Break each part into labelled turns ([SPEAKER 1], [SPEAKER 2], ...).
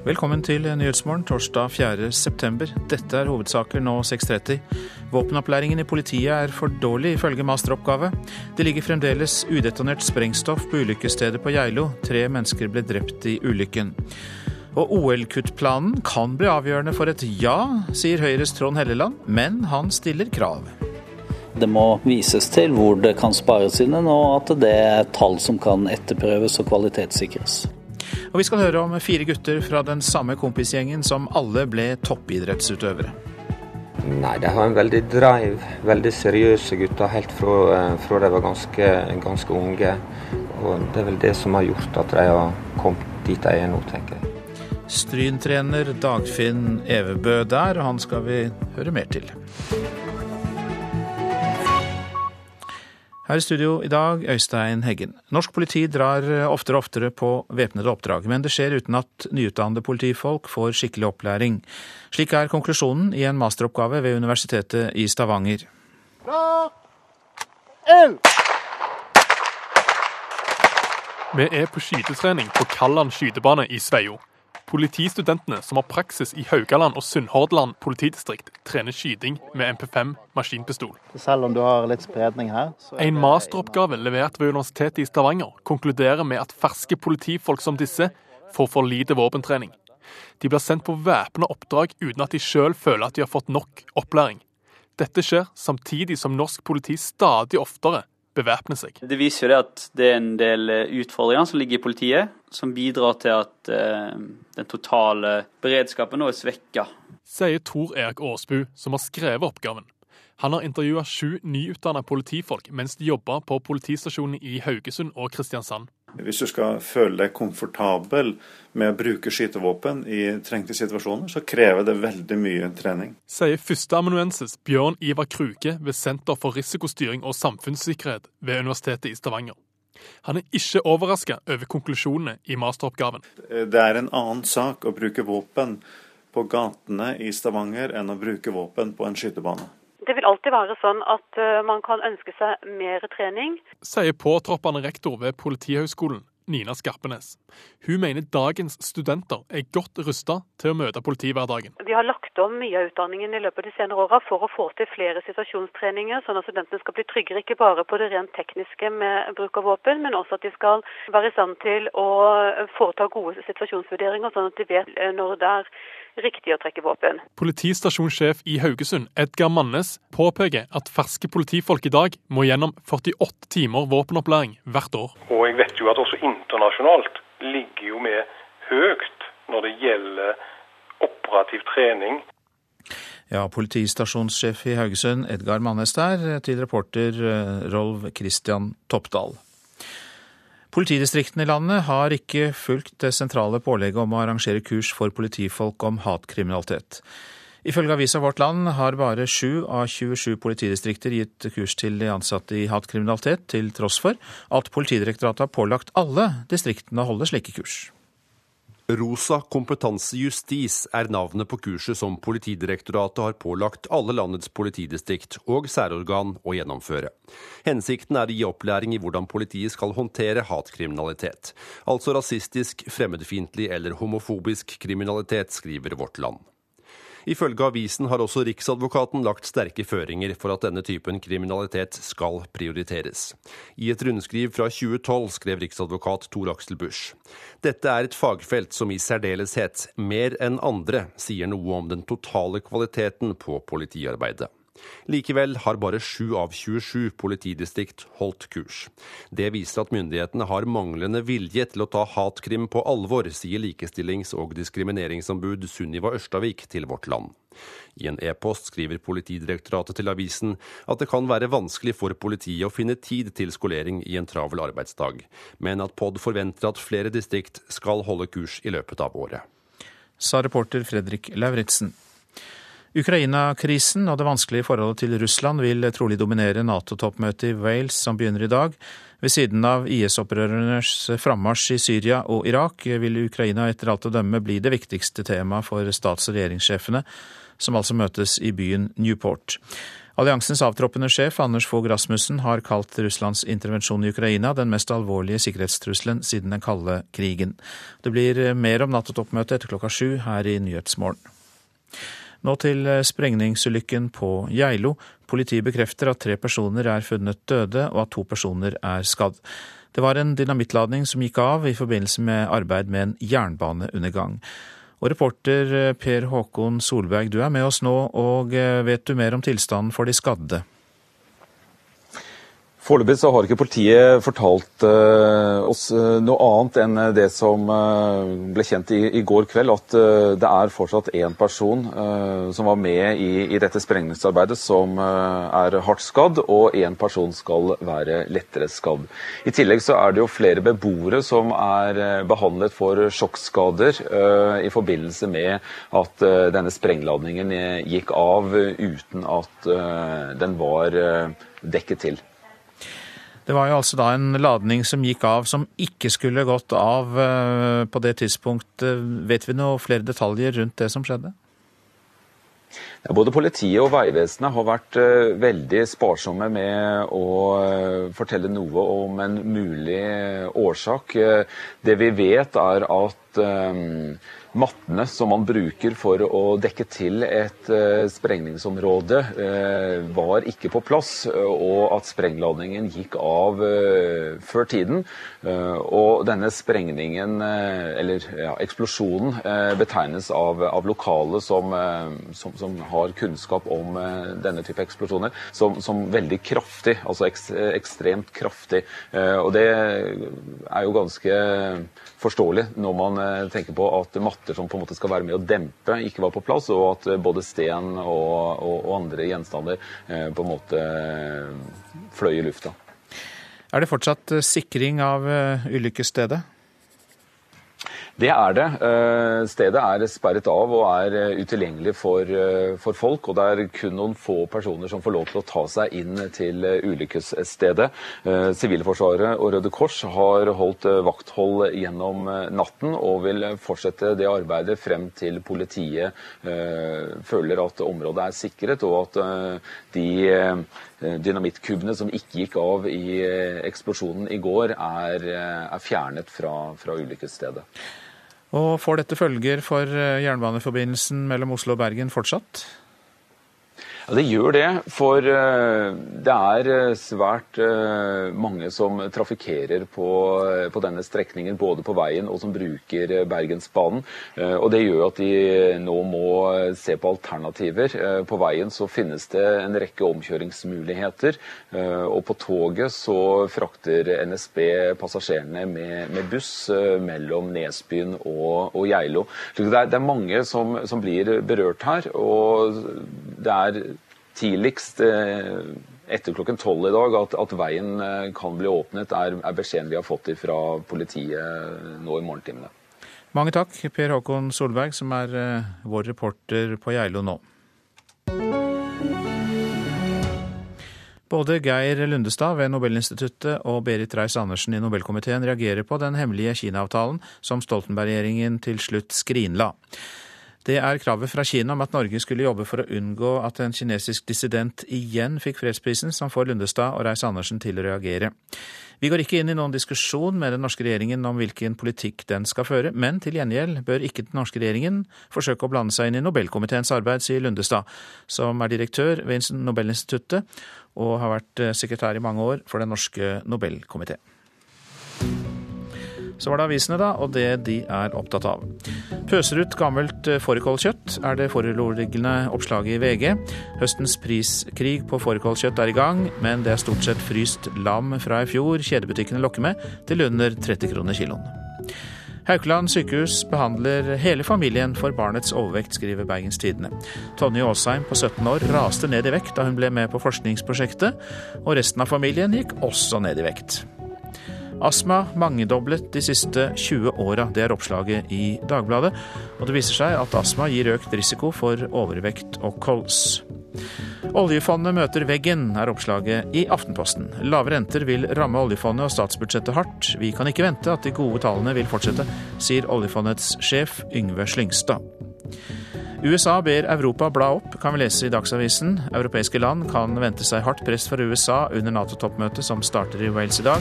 [SPEAKER 1] Velkommen til Nyhetsmorgen torsdag 4.9. Dette er hovedsaker nå 6.30. Våpenopplæringen i politiet er for dårlig, ifølge masteroppgave. Det ligger fremdeles udetonert sprengstoff på ulykkesstedet på Geilo. Tre mennesker ble drept i ulykken. Og OL-kuttplanen kan bli avgjørende for et ja, sier Høyres Trond Helleland, men han stiller krav.
[SPEAKER 2] Det må vises til hvor det kan spares inn, og at det er tall som kan etterprøves og kvalitetssikres.
[SPEAKER 1] Og vi skal høre om fire gutter fra den samme kompisgjengen som alle ble toppidrettsutøvere.
[SPEAKER 3] Nei, de har en veldig drive, veldig seriøse gutter helt fra, eh, fra de var ganske, ganske, unge. Og det er vel det som har gjort at de har kommet dit de er nå, tenker jeg.
[SPEAKER 1] Stryn-trener Dagfinn Evebø der, og han skal vi høre mer til. Her i studio i dag, Øystein Heggen. Norsk politi drar oftere og oftere på væpnede oppdrag, men det skjer uten at nyutdannede politifolk får skikkelig opplæring. Slik er konklusjonen i en masteroppgave ved Universitetet i Stavanger. Bra!
[SPEAKER 4] en. Vi er på skytetrening på Kalland skytebane i Sveio. Politistudentene som har praksis i Haugaland og Sunnhordland politidistrikt, trener skyting med MP5 maskinpistol.
[SPEAKER 5] Selv om du har litt spredning her
[SPEAKER 4] En masteroppgave levert ved Universitetet i Stavanger konkluderer med at ferske politifolk som disse får for lite våpentrening. De blir sendt på væpna oppdrag uten at de sjøl føler at de har fått nok opplæring. Dette skjer samtidig som norsk politi stadig oftere bevæpner seg.
[SPEAKER 6] Det viser jo det at det er en del eh, utfordringer som ligger i politiet, som bidrar til at eh, den totale beredskapen nå er svekka.
[SPEAKER 4] Sier Tor Erik Aasbu, som har skrevet oppgaven. Han har intervjua sju nyutdanna politifolk mens de jobber på politistasjonene i Haugesund og Kristiansand.
[SPEAKER 7] Hvis du skal føle deg komfortabel med å bruke skytevåpen i trengte situasjoner, så krever det veldig mye trening.
[SPEAKER 4] Sier førsteamanuensis Bjørn Ivar Kruke ved Senter for risikostyring og samfunnssikkerhet ved Universitetet i Stavanger. Han er ikke overraska over konklusjonene i masteroppgaven.
[SPEAKER 7] Det er en annen sak å bruke våpen på gatene i Stavanger enn å bruke våpen på en skytebane.
[SPEAKER 8] Det vil alltid være sånn at uh, man kan ønske seg mer trening.
[SPEAKER 4] Sier påtroppende rektor ved Politihøgskolen, Nina Skarpenes. Hun mener dagens studenter er godt rusta til å møte politihverdagen.
[SPEAKER 8] Vi har lagt om mye av utdanningen i løpet av de senere åra for å få til flere situasjonstreninger, sånn at studentene skal bli tryggere ikke bare på det rent tekniske med bruk av våpen, men også at de skal være i stand til å foreta gode situasjonsvurderinger, sånn at de vet når det er riktig å trekke våpen.
[SPEAKER 4] Politistasjonssjef i Haugesund, Edgar Mannes, påpeker at ferske politifolk i dag må gjennom 48 timer våpenopplæring hvert år.
[SPEAKER 9] Og jeg vet jo at også internasjonalt ligger jo vi høyt når det gjelder operativ trening.
[SPEAKER 1] Ja, politistasjonssjef i Haugesund, Edgar Mannes der, til reporter eh, Rolv Christian Toppdal. Politidistriktene i landet har ikke fulgt det sentrale pålegget om å arrangere kurs for politifolk om hatkriminalitet. Ifølge avisa Vårt Land har bare 7 av 27 politidistrikter gitt kurs til de ansatte i hatkriminalitet, til tross for at Politidirektoratet har pålagt alle distriktene å holde slike kurs.
[SPEAKER 10] Rosa kompetanse justis er navnet på kurset som Politidirektoratet har pålagt alle landets politidistrikt og særorgan å gjennomføre. Hensikten er å gi opplæring i hvordan politiet skal håndtere hatkriminalitet, altså rasistisk, fremmedfiendtlig eller homofobisk kriminalitet, skriver Vårt Land. Ifølge avisen har også Riksadvokaten lagt sterke føringer for at denne typen kriminalitet skal prioriteres. I et rundskriv fra 2012 skrev riksadvokat Tor Aksel Busch. Dette er et fagfelt som i særdeleshet, mer enn andre, sier noe om den totale kvaliteten på politiarbeidet. Likevel har bare 7 av 27 politidistrikt holdt kurs. Det viser at myndighetene har manglende vilje til å ta hatkrim på alvor, sier likestillings- og diskrimineringsombud Sunniva Ørstavik til Vårt Land. I en e-post skriver Politidirektoratet til avisen at det kan være vanskelig for politiet å finne tid til skolering i en travel arbeidsdag, men at POD forventer at flere distrikt skal holde kurs i løpet av året.
[SPEAKER 1] Sa reporter Fredrik Lauritzen. Ukraina-krisen og det vanskelige forholdet til Russland vil trolig dominere Nato-toppmøtet i Wales som begynner i dag. Ved siden av IS-opprørernes frammarsj i Syria og Irak vil Ukraina etter alt å dømme bli det viktigste temaet for stats- og regjeringssjefene, som altså møtes i byen Newport. Alliansens avtroppende sjef Anders Fogh Rasmussen har kalt Russlands intervensjon i Ukraina den mest alvorlige sikkerhetstrusselen siden den kalde krigen. Det blir mer om Nato-toppmøtet etter klokka sju her i Nyhetsmorgen. Nå til sprengningsulykken på Geilo. Politiet bekrefter at tre personer er funnet døde, og at to personer er skadd. Det var en dynamittladning som gikk av i forbindelse med arbeid med en jernbaneundergang. Og reporter eh, Per Håkon Solberg, du er med oss nå, og eh, vet du mer om tilstanden for de skadde?
[SPEAKER 11] Foreløpig så har ikke politiet fortalt uh, oss uh, noe annet enn det som uh, ble kjent i, i, går kveld, at det er fortsatt én person som var med i, i dette sprengningsarbeidet som er hardt skadd, og én person skal være lettere skadd. I tillegg så er det jo flere beboere som er behandlet for sjokkskader i forbindelse med at denne sprengladningen gikk av uten at den var dekket til.
[SPEAKER 1] Det var jo altså da en ladning som gikk av som ikke skulle gått av eh, på det tidspunktet. Vet vi noe flere detaljer rundt det som skjedde?
[SPEAKER 11] Ja, både politiet og Vegvesenet har vært uh, veldig sparsomme med å fortelle noe om en mulig årsak. Det vi vet, er at mattene som man bruker for å dekke til et uh, sprengningsområde, uh, var ikke på plass, og at sprengladningen gikk av før tiden. og denne sprengningen, eller ja, eksplosjonen, betegnes av, av lokale som, som, som, har kunnskap om denne type eksplosjoner, som, som veldig kraftig, altså ekstremt kraftig. og det er jo ganske forståelig når man tenker på at matter som på en måte skal være med å dempe, ikke var på plass, og at eh, både sten og, og, og andre gjenstander eh, på en måte eh, fløy i lufta.
[SPEAKER 1] Er det fortsatt sikring av ulykkesstedet?
[SPEAKER 11] Det er det. Eh, stedet er sperret av og er eh, utilgjengelig for, eh, for, folk. Og det er kun noen få personer som får lov til å ta seg inn til ulykkesstedet. Sivilforsvaret og Røde Kors har holdt vakthold gjennom natten og vil fortsette det arbeidet frem til politiet føler at området er sikret, og at de dynamittkubene som ikke gikk av i eksplosjonen i går, er, er fjernet fra, fra ulykkesstedet.
[SPEAKER 1] Og Får dette følger for eh, jernbaneforbindelsen mellom Oslo og Bergen fortsatt?
[SPEAKER 11] Ja, Det gjør det, for eh, det er eh, svært mange som trafikkerer på, på, denne strekningen, både på veien og som bruker Bergensbanen. Og Det gjør at de nå må se på alternativer. På veien så finnes det en rekke omkjøringsmuligheter. Og på toget så frakter NSB passasjerene med, med buss mellom Nesbyen og, og Geilo. Det er, det er mange som, som blir berørt her. og det er tidligst eh, etter klokken tolv i dag at, at, veien eh, kan bli åpnet, er, er beskjeden vi har fått fra politiet nå i morgentimene.
[SPEAKER 1] Mange takk, Per Håkon Solberg, som er vår reporter på Geilo nå. Både Geir Lundestad ved Nobelinstituttet og Berit Reiss-Andersen i Nobelkomiteen reagerer på den hemmelige Kina-avtalen som Stoltenberg-regjeringen til slutt skrinla. Det er kravet fra Kina om at Norge skulle jobbe for å unngå at en kinesisk dissident igjen fikk fredsprisen, som får Lundestad og Reiss-Andersen til å reagere. Vi går ikke inn i noen diskusjon med den norske regjeringen om hvilken politikk den skal føre, men til gjengjeld bør ikke den norske regjeringen forsøke å blande seg inn i Nobelkomiteens arbeid, sier Lundestad, som er direktør ved Nobelinstituttet og har vært sekretær i mange år for Den norske Nobelkomité. Så var det avisene, da, og det de er opptatt av. Pøser ut gammelt eh, fårikålkjøtt, er det foreliggende oppslaget i VG. Høstens priskrig på fårikålkjøtt er i gang, men det er stort sett fryst lam fra i fjor kjedebutikkene lokker med, til under 30 kroner kiloen. Haukeland sykehus behandler hele familien for barnets overvekt, skriver Bergens Tidende. Tonje Aasheim på 17 år raste ned i vekt da hun ble med på forskningsprosjektet, og resten av familien gikk også ned i vekt. Astma mangedoblet de siste 20 åra. Det er oppslaget i Dagbladet. Og det viser seg at astma gir økt risiko for overvekt og kols. Oljefondet møter veggen, er oppslaget i Aftenposten. Lave renter vil ramme oljefondet og statsbudsjettet hardt. Vi kan ikke vente at de gode tallene vil fortsette, sier oljefondets sjef Yngve Slyngstad. USA ber Europa bla opp, kan vi lese i Dagsavisen. Europeiske land kan vente seg hardt press fra USA under Nato-toppmøtet som starter i Wales i dag.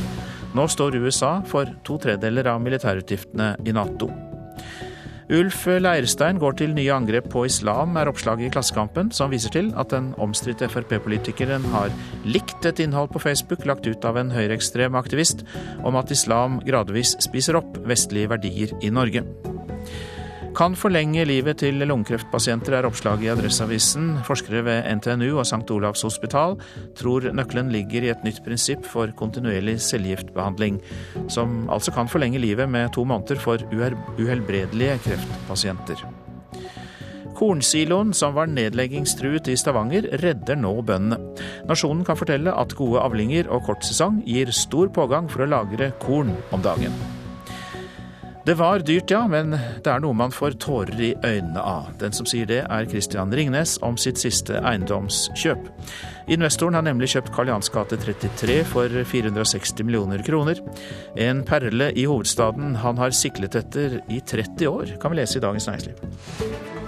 [SPEAKER 1] Nå står USA for to tredeler av militærutgiftene i Nato. Ulf Leirstein går til nye angrep på islam, er oppslaget i Klassekampen, som viser til at den omstridte Frp-politikeren har likt et innhold på Facebook lagt ut av en høyreekstrem aktivist om at islam gradvis spiser opp vestlige verdier i Norge kan forlenge livet til lungekreftpasienter, er oppslaget i Adresseavisen. Forskere ved NTNU og St. Olavs hospital tror nøkkelen ligger i et nytt prinsipp for kontinuerlig cellegiftbehandling, som altså kan forlenge livet med to måneder for uhelbredelige kreftpasienter. Kornsiloen som var nedleggingstruet i Stavanger, redder nå bøndene. Nasjonen kan fortelle at gode avlinger og kort sesong gir stor pågang for å lagre korn om dagen. Det var dyrt, ja, men det er noe man får tårer i øynene av. Den som sier det, er Christian Ringnes om sitt siste eiendomskjøp. Investoren har nemlig kjøpt Karl gate 33 for 460 millioner kroner. En perle i hovedstaden han har siklet etter i 30 år, kan vi lese i Dagens Næringsliv.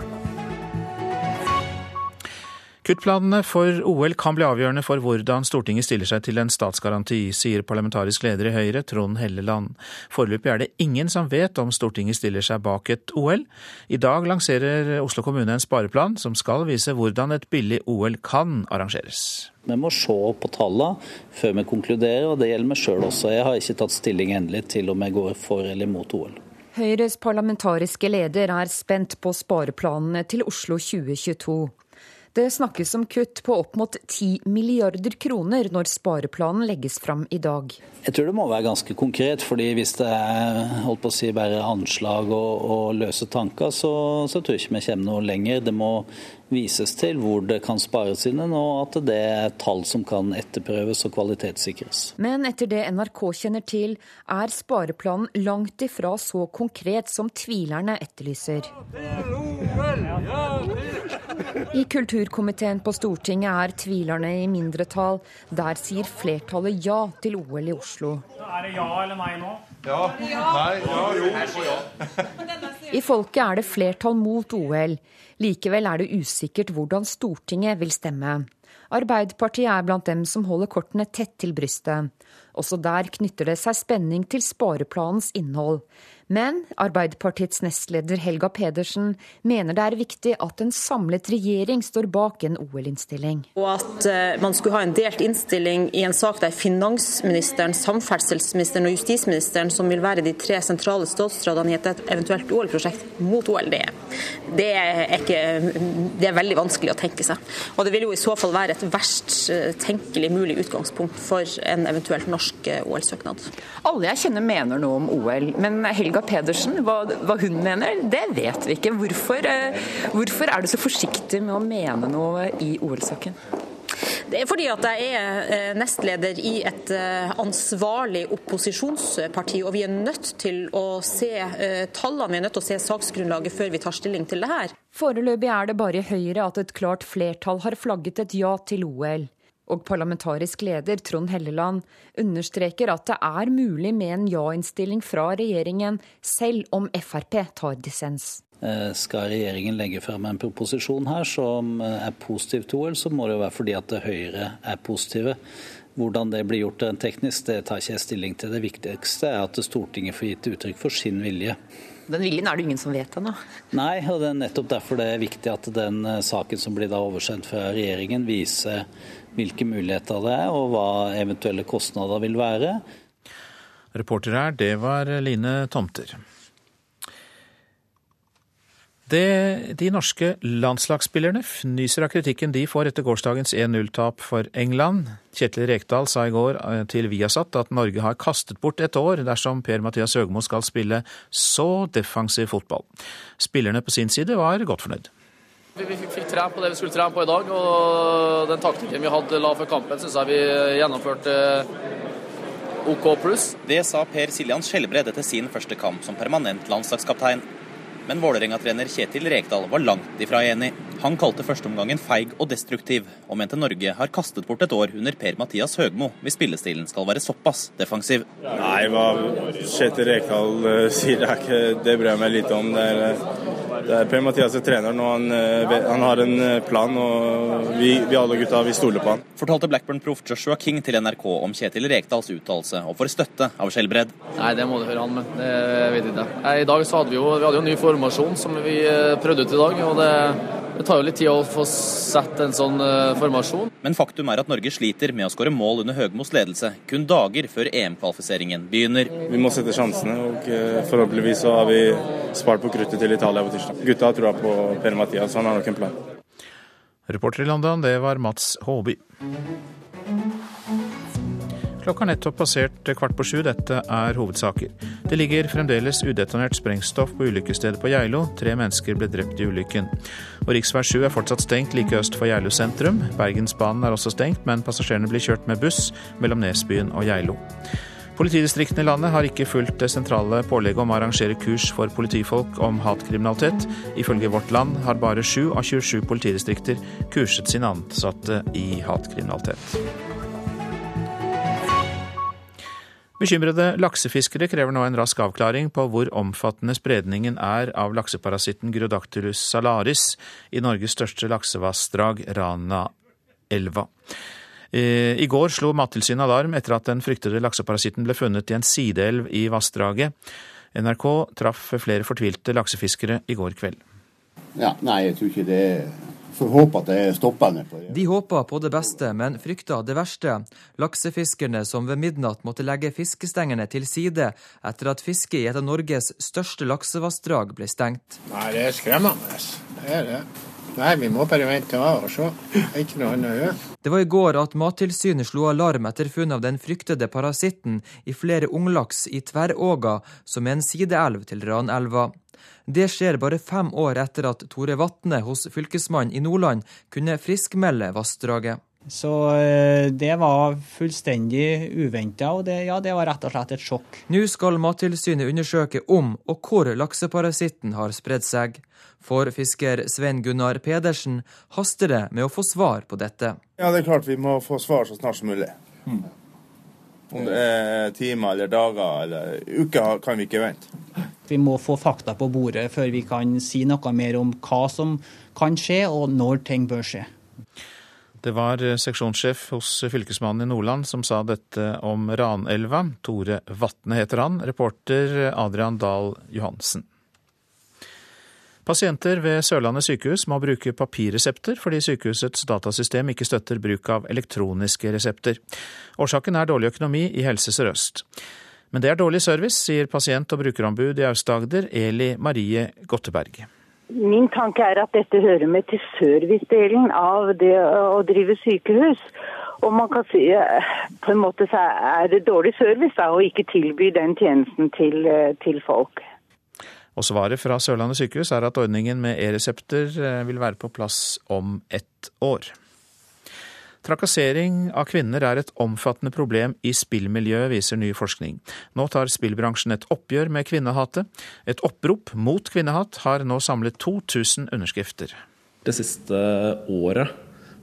[SPEAKER 1] Kuttplanene for OL kan bli avgjørende for hvordan Stortinget stiller seg til en statsgaranti, sier parlamentarisk leder i Høyre, Trond Helleland. Foreløpig er det ingen som vet om Stortinget stiller seg bak et OL. I dag lanserer Oslo kommune en spareplan som skal vise hvordan et billig OL kan arrangeres.
[SPEAKER 2] Vi må se på tallene før vi konkluderer, og det gjelder meg sjøl også. Jeg har ikke tatt stilling endelig til om jeg går for eller mot OL.
[SPEAKER 12] Høyres parlamentariske leder er spent på spareplanene til Oslo 2022. Det snakkes om kutt på opp mot 10 milliarder kroner når spareplanen legges fram i dag.
[SPEAKER 2] Jeg tror det må være ganske konkret, fordi hvis det er holdt på å si, bare anslag og, og løse tanker, så, så, tror jeg ikke vi kommer noe lenger. Det må vises til hvor det kan spares inn, og at det er tall som kan etterprøves og kvalitetssikres.
[SPEAKER 12] Men etter det NRK kjenner til, er spareplanen langt ifra så konkret som tvilerne etterlyser. I kulturkomiteen på Stortinget er tvilerne i mindretall. Der sier flertallet ja til OL i Oslo.
[SPEAKER 13] Er det ja eller nei nå?
[SPEAKER 12] Ja. Nei. Ja, jo ja. I folket er det flertall mot OL. Likevel er det usikkert hvordan Stortinget vil stemme. Arbeiderpartiet er blant dem som holder kortene tett til brystet. Også der knytter det seg spenning til spareplanens innhold. Men Arbeiderpartiets nestleder Helga Pedersen mener det er viktig at en samlet regjering står bak en OL-innstilling.
[SPEAKER 14] Og at uh, man skulle ha en delt innstilling i en sak der finansministeren, samferdselsministeren og justisministeren, som vil være de tre sentrale statsrådene i et eventuelt OL-prosjekt, mot OL, det, det, er ikke, det er veldig vanskelig å tenke seg. Og det vil jo i så fall være et verst eh, tenkelig mulig utgangspunkt for en eventuelt norsk eh, OL-søknad.
[SPEAKER 12] Alle jeg kjenner mener noe om OL, men Helga Pedersen, hva, hva, hun mener, det vet vi ikke. Hvorfor, eh, hvorfor er du så forsiktig med å mene noe i OL-saken?
[SPEAKER 14] Det er fordi at jeg er eh, nestleder i et eh, ansvarlig opposisjonsparti, og vi er nødt til å se tallene, vi er nødt til å se saksgrunnlaget før vi tar stilling til det her.
[SPEAKER 12] Foreløpig er det bare Høyre at et klart flertall har flagget et ja til OL og parlamentarisk leder Trond Helleland understreker at det er mulig med en ja-innstilling fra regjeringen, selv om Frp tar dissens.
[SPEAKER 2] Eh, skal regjeringen legge frem en proposisjon her som eh, er positiv til OL, så må det jo være fordi at Høyre er positive. Hvordan det blir gjort teknisk, det tar ikke jeg stilling til. Det viktigste er at Stortinget får gitt uttrykk for sin vilje.
[SPEAKER 12] Den viljen er det ingen som vet ennå?
[SPEAKER 2] Nei, og det er nettopp derfor det er viktig at den eh, saken som blir da oversendt fra regjeringen, viser hvilke muligheter det er, og hva eventuelle kostnader vil være.
[SPEAKER 1] Reporter her, det var Line Tomter. Det de norske landslagsspillerne fnyser av kritikken de får etter gårsdagens 1-0-tap for England. Kjetil Rekdal sa i går eh, til Viasat at Norge har kastet bort et år dersom Per-Mathias Høgmo skal spille så defensiv fotball. Spillerne på sin side var godt fornøyd.
[SPEAKER 15] Vi, vi fikk trene på det vi skulle trene på i dag, og den taktikken vi hadde la for kampen, syns jeg vi gjennomførte OK pluss.
[SPEAKER 16] Det sa Per Siljan Skjelbred etter sin første kamp som permanent landslagskaptein. Men Vålerenga-trener Kjetil Rekdal var langt ifra enig. Han kalte førsteomgangen feig og destruktiv, og mente Norge har kastet bort et år under Per-Mathias Høgmo hvis spillestilen skal være såpass defensiv.
[SPEAKER 17] Nei, hva Kjetil Rekdal uh, sier, det, ikke, det bryr jeg meg litt om. Det er,
[SPEAKER 13] Det er Per-Mathias treneren, og han, eh, han, har en eh, plan. og vi, vi, alle gutta vi stoler på han.
[SPEAKER 16] Fortalte Blackburn-proff Joshua King til NRK om Kjetil Rekdals uttalelse, og får støtte av Skjelbred.
[SPEAKER 15] Nei, det må du høre han med. Det vet jeg ikke. I dag så hadde vi jo, vi hadde jo en ny formasjon som vi prøvde ut i dag. og det det tar jo litt tid å få sett en sånn uh, formasjon.
[SPEAKER 16] Men faktum er at Norge sliter med å skåre mål under Høgmos ledelse, kun dager før EM-kvalifiseringen begynner.
[SPEAKER 13] Vi må sette sjansene, og uh, forhåpentligvis så har vi spart på kruttet til Italia på tirsdag. Gutta har trua på Per Mathias, han har nok en plan.
[SPEAKER 1] Reporter i London, det var Mats Håby. Klokka har nettopp passert kvart på sju. Dette er hovedsaker. Det ligger fremdeles udetonert sprengstoff på ulykkesstedet på Geilo. Tre mennesker ble drept i ulykken. Og Rv. 7 er fortsatt stengt like øst for Geilo sentrum. Bergensbanen er også stengt, men passasjerene blir kjørt med buss mellom Nesbyen og Geilo. Politidistriktene i landet har ikke fulgt det sentrale pålegget om å arrangere kurs for politifolk om hatkriminalitet. Ifølge Vårt Land har bare sju av 27 politidistrikter kurset sine ansatte i hatkriminalitet. Bekymrede laksefiskere krever nå en rask avklaring på hvor omfattende spredningen er av lakseparasitten Gyrodactylus salaris i Norges største laksevassdrag, Ranaelva. I går slo Mattilsynet alarm etter at den fryktede lakseparasitten ble funnet i en sideelv i vassdraget. NRK traff flere fortvilte laksefiskere i går kveld.
[SPEAKER 17] Ja, nei, jeg tror ikke det får håpe at det er stoppende.
[SPEAKER 18] De håper på det beste, men frykter det verste. Laksefiskerne som ved midnatt måtte legge fiskestengene til side etter at fisket i et av Norges største laksevassdrag ble stengt.
[SPEAKER 19] Nei, det er skremmende. Det er det. Nei, vi må bare vente av og se. Ikke noe annet å gjøre.
[SPEAKER 18] Det var i går at Mattilsynet slo alarm etter funn av den fryktede parasitten i flere unglaks i Tverråga, som er en sideelv til Ranelva. Det skjer bare fem år etter at Tore Vatne hos Fylkesmannen i Nordland kunne friskmelde vassdraget.
[SPEAKER 20] Så eh, det var fullstendig uventa, og det, ja, det var rett og slett et sjokk.
[SPEAKER 18] Nå skal Mattilsynet undersøke om og hvor lakseparasitten har spredd seg. For fisker Svein Gunnar Pedersen haster det med å få svar på dette.
[SPEAKER 21] Ja, det er klart vi må få svar så snart som mulig. Mm. Om det er timer eller dager eller uker, kan vi ikke vente.
[SPEAKER 20] Vi må få fakta på bordet før vi kan si noe mer om hva som kan skje, og når ting bør skje.
[SPEAKER 1] Det var seksjonssjef hos Fylkesmannen i Nordland som sa dette om Ranelva. Tore Vatne heter han. Reporter Adrian Dahl Johansen. Pasienter ved Sørlandet sykehus må bruke papirresepter fordi sykehusets datasystem ikke støtter bruk av elektroniske resepter. Årsaken er dårlig økonomi i Helse Sør-Øst. Men det er dårlig service, sier pasient- og brukerombud i Aust-Agder, Eli Marie Gotteberg.
[SPEAKER 22] Min tanke er at dette hører med til servicedelen av det å drive sykehus. Og man kan si på en måte så er det dårlig service da, å ikke tilby den tjenesten til, til folk.
[SPEAKER 1] Og svaret fra Sørlandet sykehus er at ordningen med e-resepter eh, vil være på plass om ett år. Trakassering av kvinner er et omfattende problem i spillmiljøet, viser ny forskning. Nå tar spillbransjen et oppgjør med kvinnehatet. Et opprop mot kvinnehat har nå samlet 2000 underskrifter.
[SPEAKER 23] Det siste året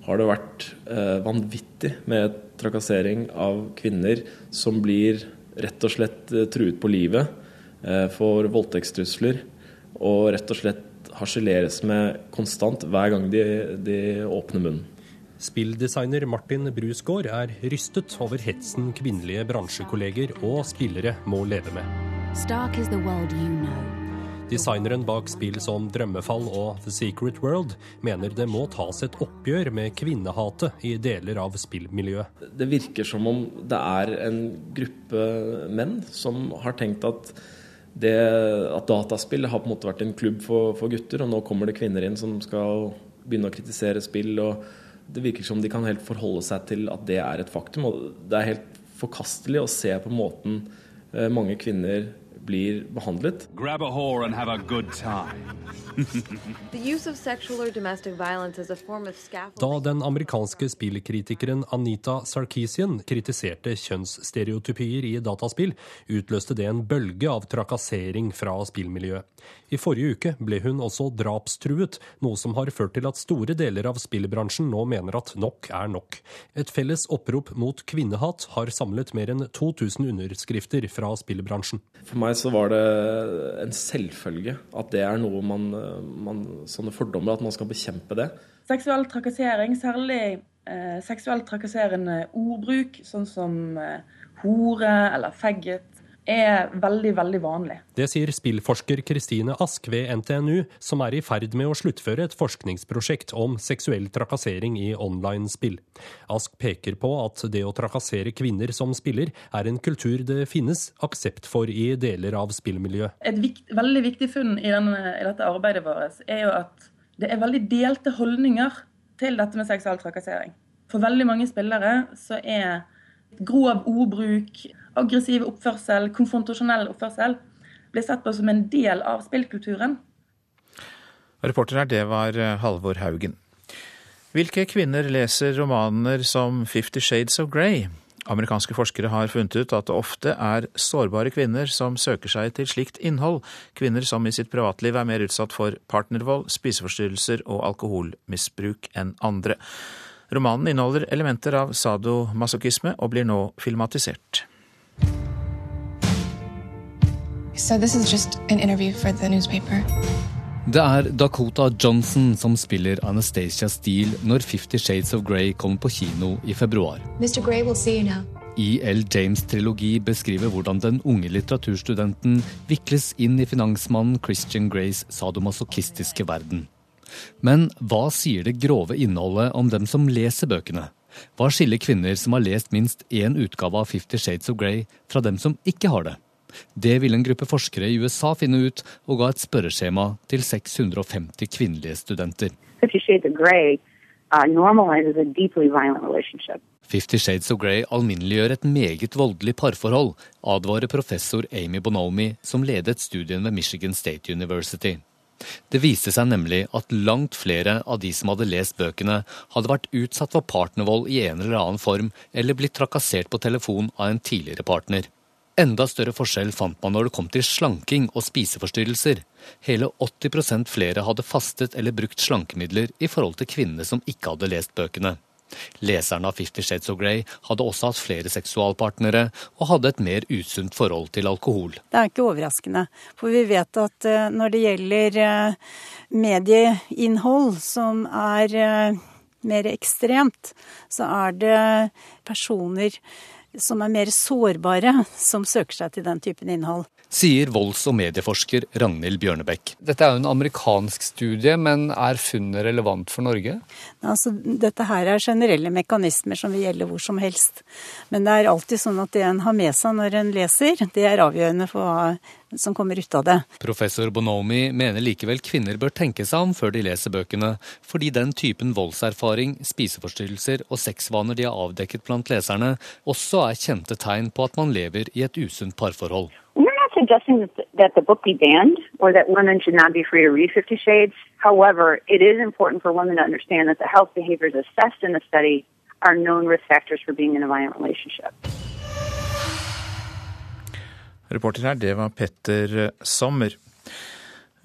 [SPEAKER 23] har det vært eh, vanvittig med trakassering av kvinner som blir rett og slett eh, truet på livet, for voldtektstrusler, og rett og slett harseleres med konstant hver gang de, de åpner munnen.
[SPEAKER 24] Spilldesigner Martin Brusgaard er rystet over hetsen kvinnelige bransjekolleger og spillere må leve med. You know. Designeren bak spill som Drømmefall og The Secret World mener det må tas et oppgjør med kvinnehatet i deler av spillmiljøet.
[SPEAKER 23] Det virker som om det er en gruppe menn som har tenkt at det, at dataspill har på en måte vært en klubb for, for gutter, og nå kommer det kvinner inn som skal begynne å kritisere spill. og det virker som de kan helt forholde seg til at det er et faktum. Og det er helt forkastelig å se på måten eh, mange kvinner blir behandlet. Grab a whore and have a good time.
[SPEAKER 24] da den amerikanske spillkritikeren Anita Sarkisian kritiserte kjønnsstereotypier i dataspill, utløste det en bølge av trakassering fra spillmiljøet. I forrige uke ble hun også drapstruet, noe som har ført til at store deler av spillbransjen nå mener at nok er nok. Et felles opprop mot kvinnehat har samlet mer enn 2000 underskrifter fra spillbransjen.
[SPEAKER 23] For meg så var det en selvfølge at det er noe man man, sånne fordommer, at man skal bekjempe det.
[SPEAKER 25] Seksuell trakassering, særlig eh, seksuelt trakasserende ordbruk, sånn som eh, hore eller faggot, er veldig, veldig vanlig.
[SPEAKER 24] Det sier spillforsker Kristine Ask ved NTNU, som er i ferd med å sluttføre et forskningsprosjekt om seksuell trakassering i online-spill. Ask peker på at det å trakassere kvinner som spiller, er en kultur det finnes aksept for i deler av spillmiljøet.
[SPEAKER 25] Et vikt, veldig viktig funn i, denne, i dette arbeidet vårt er jo at det er veldig delte holdninger til dette med seksuell trakassering. For veldig mange spillere så er grov ordbruk, aggressiv oppførsel, konfrontasjonell oppførsel, blir sett på som en del av spillkulturen.
[SPEAKER 1] Reporter her, det var eh, Halvor Haugen. Hvilke kvinner leser romaner som Fifty Shades of Grey? Amerikanske forskere har funnet ut at det ofte er sårbare kvinner som søker seg til slikt innhold, kvinner som i sitt privatliv er mer utsatt for partnervold, spiseforstyrrelser og alkoholmisbruk enn andre. Romanen inneholder elementer av sadomasochisme og blir nå filmatisert.
[SPEAKER 26] So this is just an interview for the newspaper.
[SPEAKER 27] Det er Dakota Johnson som spiller Anastacia Steele når Fifty Shades of Grey kommer på kino i februar.
[SPEAKER 26] Mr. Grey will see you now.
[SPEAKER 27] E.L. James' trilogi beskriver hvordan den unge litteraturstudenten vikles inn i finansmannen Christian Greys sadomasochistiske verden. Men hva sier det grove innholdet om dem som leser bøkene? Hva skiller kvinner som har lest minst én utgave av Fifty Shades of Grey, fra dem som ikke har det? Det ville en gruppe forskere i USA finne ut, og ga et spørreskjema til 650 kvinnelige studenter.
[SPEAKER 28] Fifty Shades of Grey uh,
[SPEAKER 27] alminneliggjør et meget voldelig parforhold, advarer professor Amy Bonomi, som ledet studien ved Michigan State University. Det viste seg nemlig at langt flere av de som hadde lest bøkene, hadde vært utsatt for partnervold i en eller annen form, eller blitt trakassert på telefon av en tidligere partner. Enda større forskjell fant man når det kom til slanking og spiseforstyrrelser. Hele 80% flere hadde fastet eller brukt slankemidler i forhold til kvinnene som ikke hadde lest bøkene. Leserne av Fifty Shades of Grey hadde også hatt flere seksualpartnere, og hadde et mer usunt forhold til alkohol.
[SPEAKER 29] Det er ikke overraskende, for vi vet at eh, når det gjelder eh, medieinnhold som er eh, mer ekstremt, så er det personer som er mer sårbare, som søker seg til den typen innhold
[SPEAKER 27] sier volds- og medieforsker Ragnhild Bjørnebekk.
[SPEAKER 30] Dette er jo en amerikansk studie, men er funnet relevant for Norge?
[SPEAKER 29] Altså, dette her er generelle mekanismer som vil gjelde hvor som helst. Men det er alltid sånn at det en har med seg når en leser, det er avgjørende for hva som kommer ut av det.
[SPEAKER 27] Professor Bonomi mener likevel kvinner bør tenke seg om før de leser bøkene, fordi den typen voldserfaring, spiseforstyrrelser og sexvaner de har avdekket blant leserne, også er kjente tegn på at man lever i et usunt parforhold
[SPEAKER 28] suggesting that the, that the book be banned or that women should not be free to read Fifty Shades. However, it is important for women to understand that the health behaviors assessed in the study are known risk factors for being in a violent relationship.
[SPEAKER 1] Reporter her, det var Petter Sommer.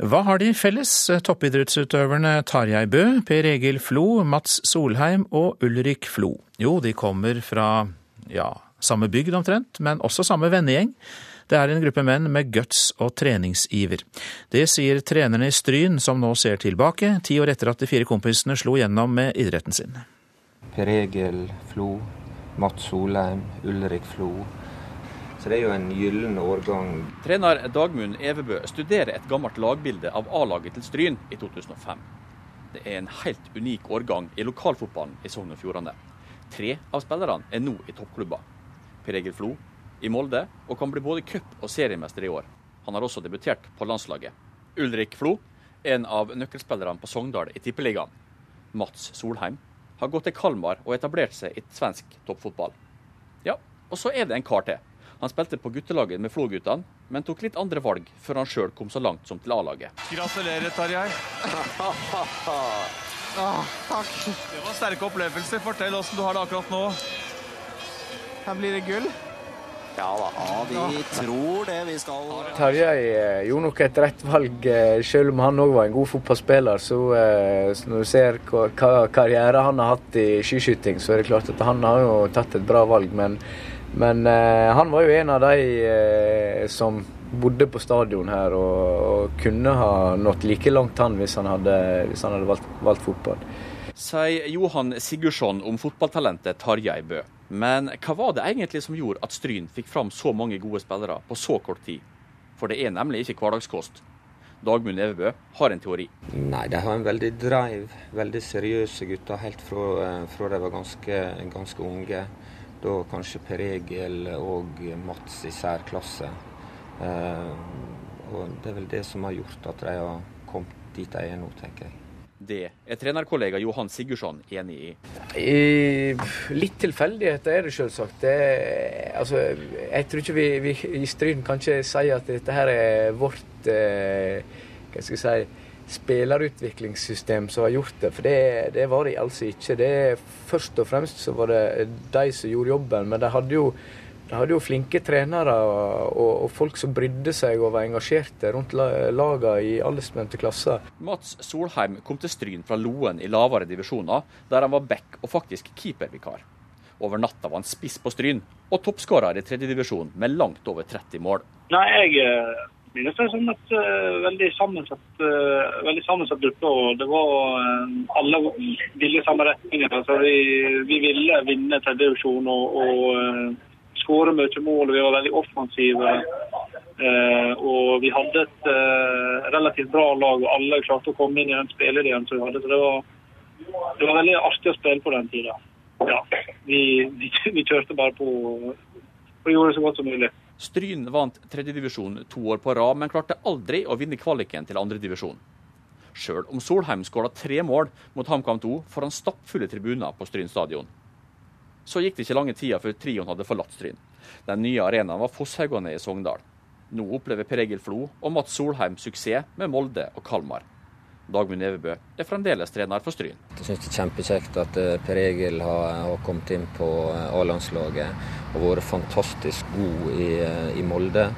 [SPEAKER 1] Hva har de felles, toppidrettsutøverne Tarjei Bø, Per Egil Flo, Mats Solheim og Ulrik Flo? Jo, de kommer fra ja, samme bygd omtrent, men også samme vennegjeng. Det er en gruppe menn med guts og treningsiver. Det sier trenerne i Stryn, som nå ser tilbake, ti år etter at de fire kompisene slo gjennom med idretten sin.
[SPEAKER 31] Per Egil Flo, Mats Solheim, Ulrik Flo. Så det er jo en gyllen årgang.
[SPEAKER 32] Trener Dagmund Evebø studerer et gammelt lagbilde av A-laget til Stryn i 2005. Det er en helt unik årgang i lokalfotballen i Sogn og Fjordane. Tre av spillerne er nå i toppklubber. Per Egil Flo i Molde, og kan bli både cup- og seriemester i år. Han har også debutert på landslaget. Ulrik Flo, en av nøkkelspillerne på Sogndal i Tippeligaen. Mats Solheim har gått til Kalmar og etablert seg i svensk toppfotball. Ja, og så er det en kar til. Han spilte på guttelaget med Flo-guttene, men tok litt andre valg før han sjøl kom så langt som til A-laget.
[SPEAKER 33] Gratulerer, Tarjei.
[SPEAKER 32] ah,
[SPEAKER 33] takk. Det var sterke opplevelser. Fortell åssen du har det akkurat nå. Her blir det gull.
[SPEAKER 32] Ja da.
[SPEAKER 33] Ja, vi tror det. Vi skal
[SPEAKER 30] Tarjei eh, gjorde nok et rett valg, eh, selv om han òg var en god fotballspiller. Så, eh, så når du ser hva karriere han har hatt i skiskyting, så er det klart at han har jo tatt et bra valg. Men, men han var jo en av de som bodde på stadion her og, og kunne ha nådd like langt han hvis han hadde, hvis han hadde valgt, valgt fotball.
[SPEAKER 32] Sier Johan Sigurdsson om fotballtalentet Tarjei Bø. Men hva var det egentlig som gjorde at Stryn fikk fram så mange gode spillere på så kort tid? For det er nemlig ikke hverdagskost. Dagmund Evebø har en teori.
[SPEAKER 31] Nei, de har en veldig drive. Veldig seriøse gutter helt fra, eh, fra de var ganske, ganske unge. Da kanskje Per Egil og Mats i særklasse. Eh, og det er vel det som har gjort at de har kommet dit de er nå, tenker jeg.
[SPEAKER 32] Det er trenerkollega Johan Sigurdsson enig i.
[SPEAKER 30] I, litt tilfeldigheter er det selvsagt. Det, altså, jeg tror ikke vi, vi i Stryn kan ikke si at dette her er vårt eh, hva skal jeg si, spillerutviklingssystem som har gjort det. For det, det var de altså ikke. Det, først og fremst så var det de som gjorde jobben, men de hadde jo de hadde jo flinke trenere og, og, folk som brydde seg og var engasjerte rundt lagene i aldersbestemte klasser.
[SPEAKER 32] Mats Solheim kom til Stryn fra Loen i lavere divisjoner, der han var back og faktisk keepervikar. Over natta var han spiss på Stryn, og toppskårer i tredjedivisjon med langt over 30 mål.
[SPEAKER 34] Nei, jeg eh, minnes det sånn et uh, veldig sammensatt, uh, veldig sammensatt gruppe. og det var uh, Alle ville i samme retning. Altså, vi, vi ville vinne tredjedivisjon og, og skåre mye mål. Vi var veldig offensive. Eh, og vi hadde et eh, relativt bra lag, og alle klarte å komme inn i den spilleideen som vi hadde. Så det var, det var, veldig artig å spille på den tida. Ja, vi, vi, vi, kjørte bare på og gjorde det så godt som mulig.
[SPEAKER 32] Stryn vant tredjedivisjon to år på rad, men klarte aldri å vinne kvaliken til andredivisjon. Sjøl om Solheim skåra tre mål mot HamKam 2 foran stappfulle tribuner på Stryn stadion. Så gikk det ikke lange tida før trioen hadde forlatt Stryn. Den nye arenaen var Fosshaugane i Sogndal. Nå opplever Per Egil Flo og Mats Solheim suksess med Molde og Kalmar. Dagmund Nevebø er fremdeles trener for Stryn.
[SPEAKER 31] Jeg syns det er kjempekjekt at eh, Per Egil har, har kommet inn på eh, A-landslaget og vært fantastisk god i, eh, i Molde.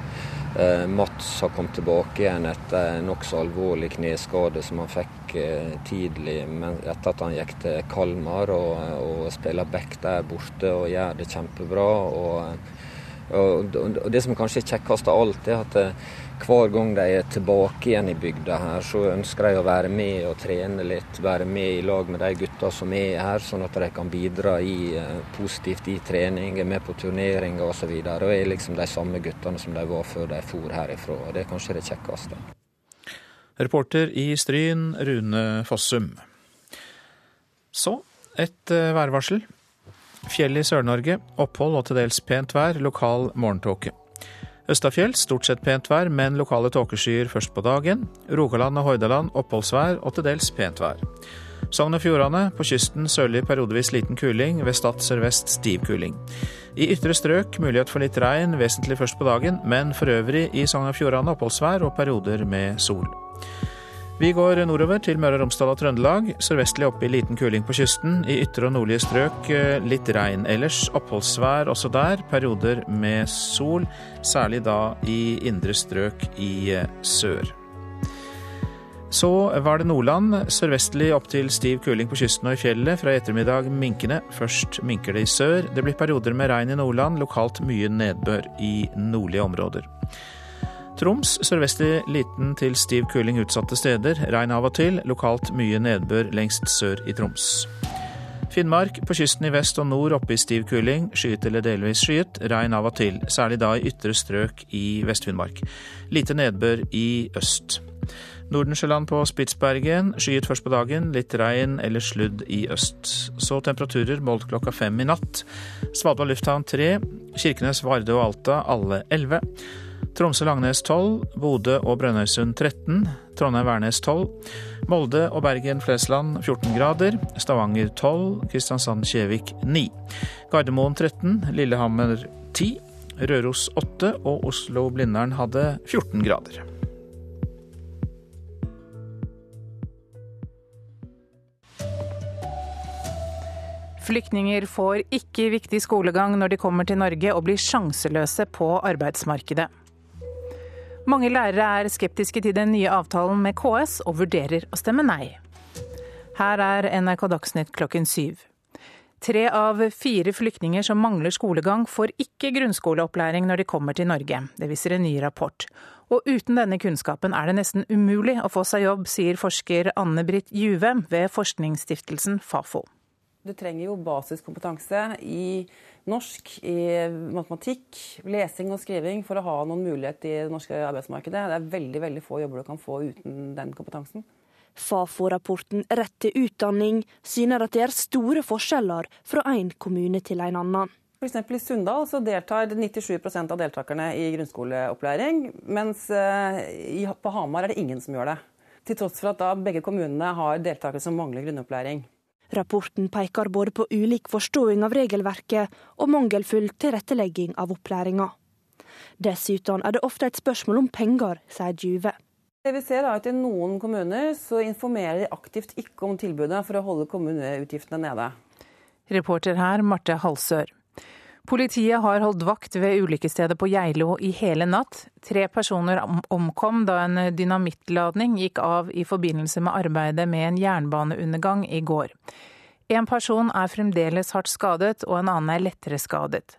[SPEAKER 31] Eh, Mats har kommet tilbake igjen etter en nokså alvorlig kneskade som han fikk eh, tidlig etter at han gikk til Kalmar og, og spiller back der borte og gjør det kjempebra. og og, Det som kanskje er kjekkest av alt, er at eh, hver gang de er tilbake igjen i bygda her, så ønsker de å være med og trene litt. Være med i lag med de gutta som er her, sånn at de kan bidra i, eh, positivt i trening, er med på turneringer osv. Og, så og er liksom de samme guttene som de var før de for herifra. og Det er kanskje det kjekkeste.
[SPEAKER 1] Reporter i Stryn, Rune Fossum. Så et eh, værvarsel. Fjell i Sør-Norge. Opphold og til dels pent vær. Lokal morgentåke. Østafjell stort sett pent vær, men lokale tåkeskyer først på dagen. Rogaland og Hordaland oppholdsvær og til dels pent vær. Sogn og Fjordane på kysten sørlig periodevis liten kuling, ved Stad sørvest stiv kuling. I ytre strøk mulighet for litt regn, vesentlig først på dagen, men for øvrig i Sogn og Fjordane oppholdsvær og perioder med sol. Vi går nordover til Møre og Romsdal og Trøndelag. Sørvestlig oppe i liten kuling på kysten. I ytre og nordlige strøk eh, litt regn. Ellers oppholdsvær også der. Perioder med sol, særlig da i indre strøk i eh, sør. Så var det Nordland. Sørvestlig opp til stiv kuling på kysten og i fjellet. Fra i ettermiddag minkende. Først minker det i sør. Det blir perioder med regn i Nordland, lokalt mye nedbør i nordlige områder. Troms sørvestlig liten til stiv kuling utsatte steder. Regn av og til. Lokalt mye nedbør lengst sør i Troms. Finnmark på kysten i vest og nord oppe i stiv kuling. Skyet eller delvis skyet. Regn av og til, særlig da i ytre strøk i Vest-Finnmark. Lite nedbør i øst. Nordensjøland på Spitsbergen. Skyet først på dagen, litt regn eller sludd i øst. Så temperaturer målt klokka fem i natt. Svalbard lufthavn tre. Kirkenes, Vardø og Alta alle elleve. Tromsø-Langnes 12, Bodø og Brønnøysund 13, Trondheim-Værnes 12, Molde og Bergen-Flesland 14 grader, Stavanger 12, Kristiansand-Kjevik 9, Gardermoen 13, Lillehammer 10, Røros 8 og Oslo-Blindern hadde 14 grader.
[SPEAKER 35] Flyktninger får ikke viktig skolegang når de kommer til Norge og blir sjanseløse på arbeidsmarkedet. Mange lærere er skeptiske til den nye avtalen med KS og vurderer å stemme nei. Her er NRK Dagsnytt klokken syv.
[SPEAKER 36] Tre av fire flyktninger som mangler skolegang, får ikke grunnskoleopplæring når de kommer til Norge. Det viser en ny rapport. Og uten denne kunnskapen er det nesten umulig å få seg jobb, sier forsker Anne Britt Juve ved forskningsstiftelsen Fafo.
[SPEAKER 37] Du trenger jo basiskompetanse i norsk, i matematikk, lesing og skriving for å ha noen mulighet i det norske arbeidsmarkedet. Det er veldig, veldig få jobber du kan få uten den kompetansen.
[SPEAKER 38] Fafo-rapporten Rett til utdanning syner at det er store forskjeller fra en kommune til en annen.
[SPEAKER 37] F.eks. i Sunndal så deltar 97% av deltakerne i grunnskoleopplæring, mens eh, på Hamar er det ingen som gjør det. Til tross for at begge kommunene har deltakere som mangler grunnopplæring.
[SPEAKER 38] Rapporten peker både på ulik forståing av regelverket og mangelfull tilrettelegging av opplæringa. Dessuten er det ofte et spørsmål om penger, sier Juve.
[SPEAKER 37] Det vi ser er at I noen kommuner så informerer de aktivt ikke om tilbudet for å holde kommuneutgiftene nede.
[SPEAKER 36] Reporter her Marte Halsør. Politiet har holdt vakt ved ulykkesstedet på Geilo i hele natt. Tre personer omkom da en dynamittladning gikk av i forbindelse med arbeidet med en jernbaneundergang i går. En person er fremdeles hardt skadet, og en annen er lettere skadet.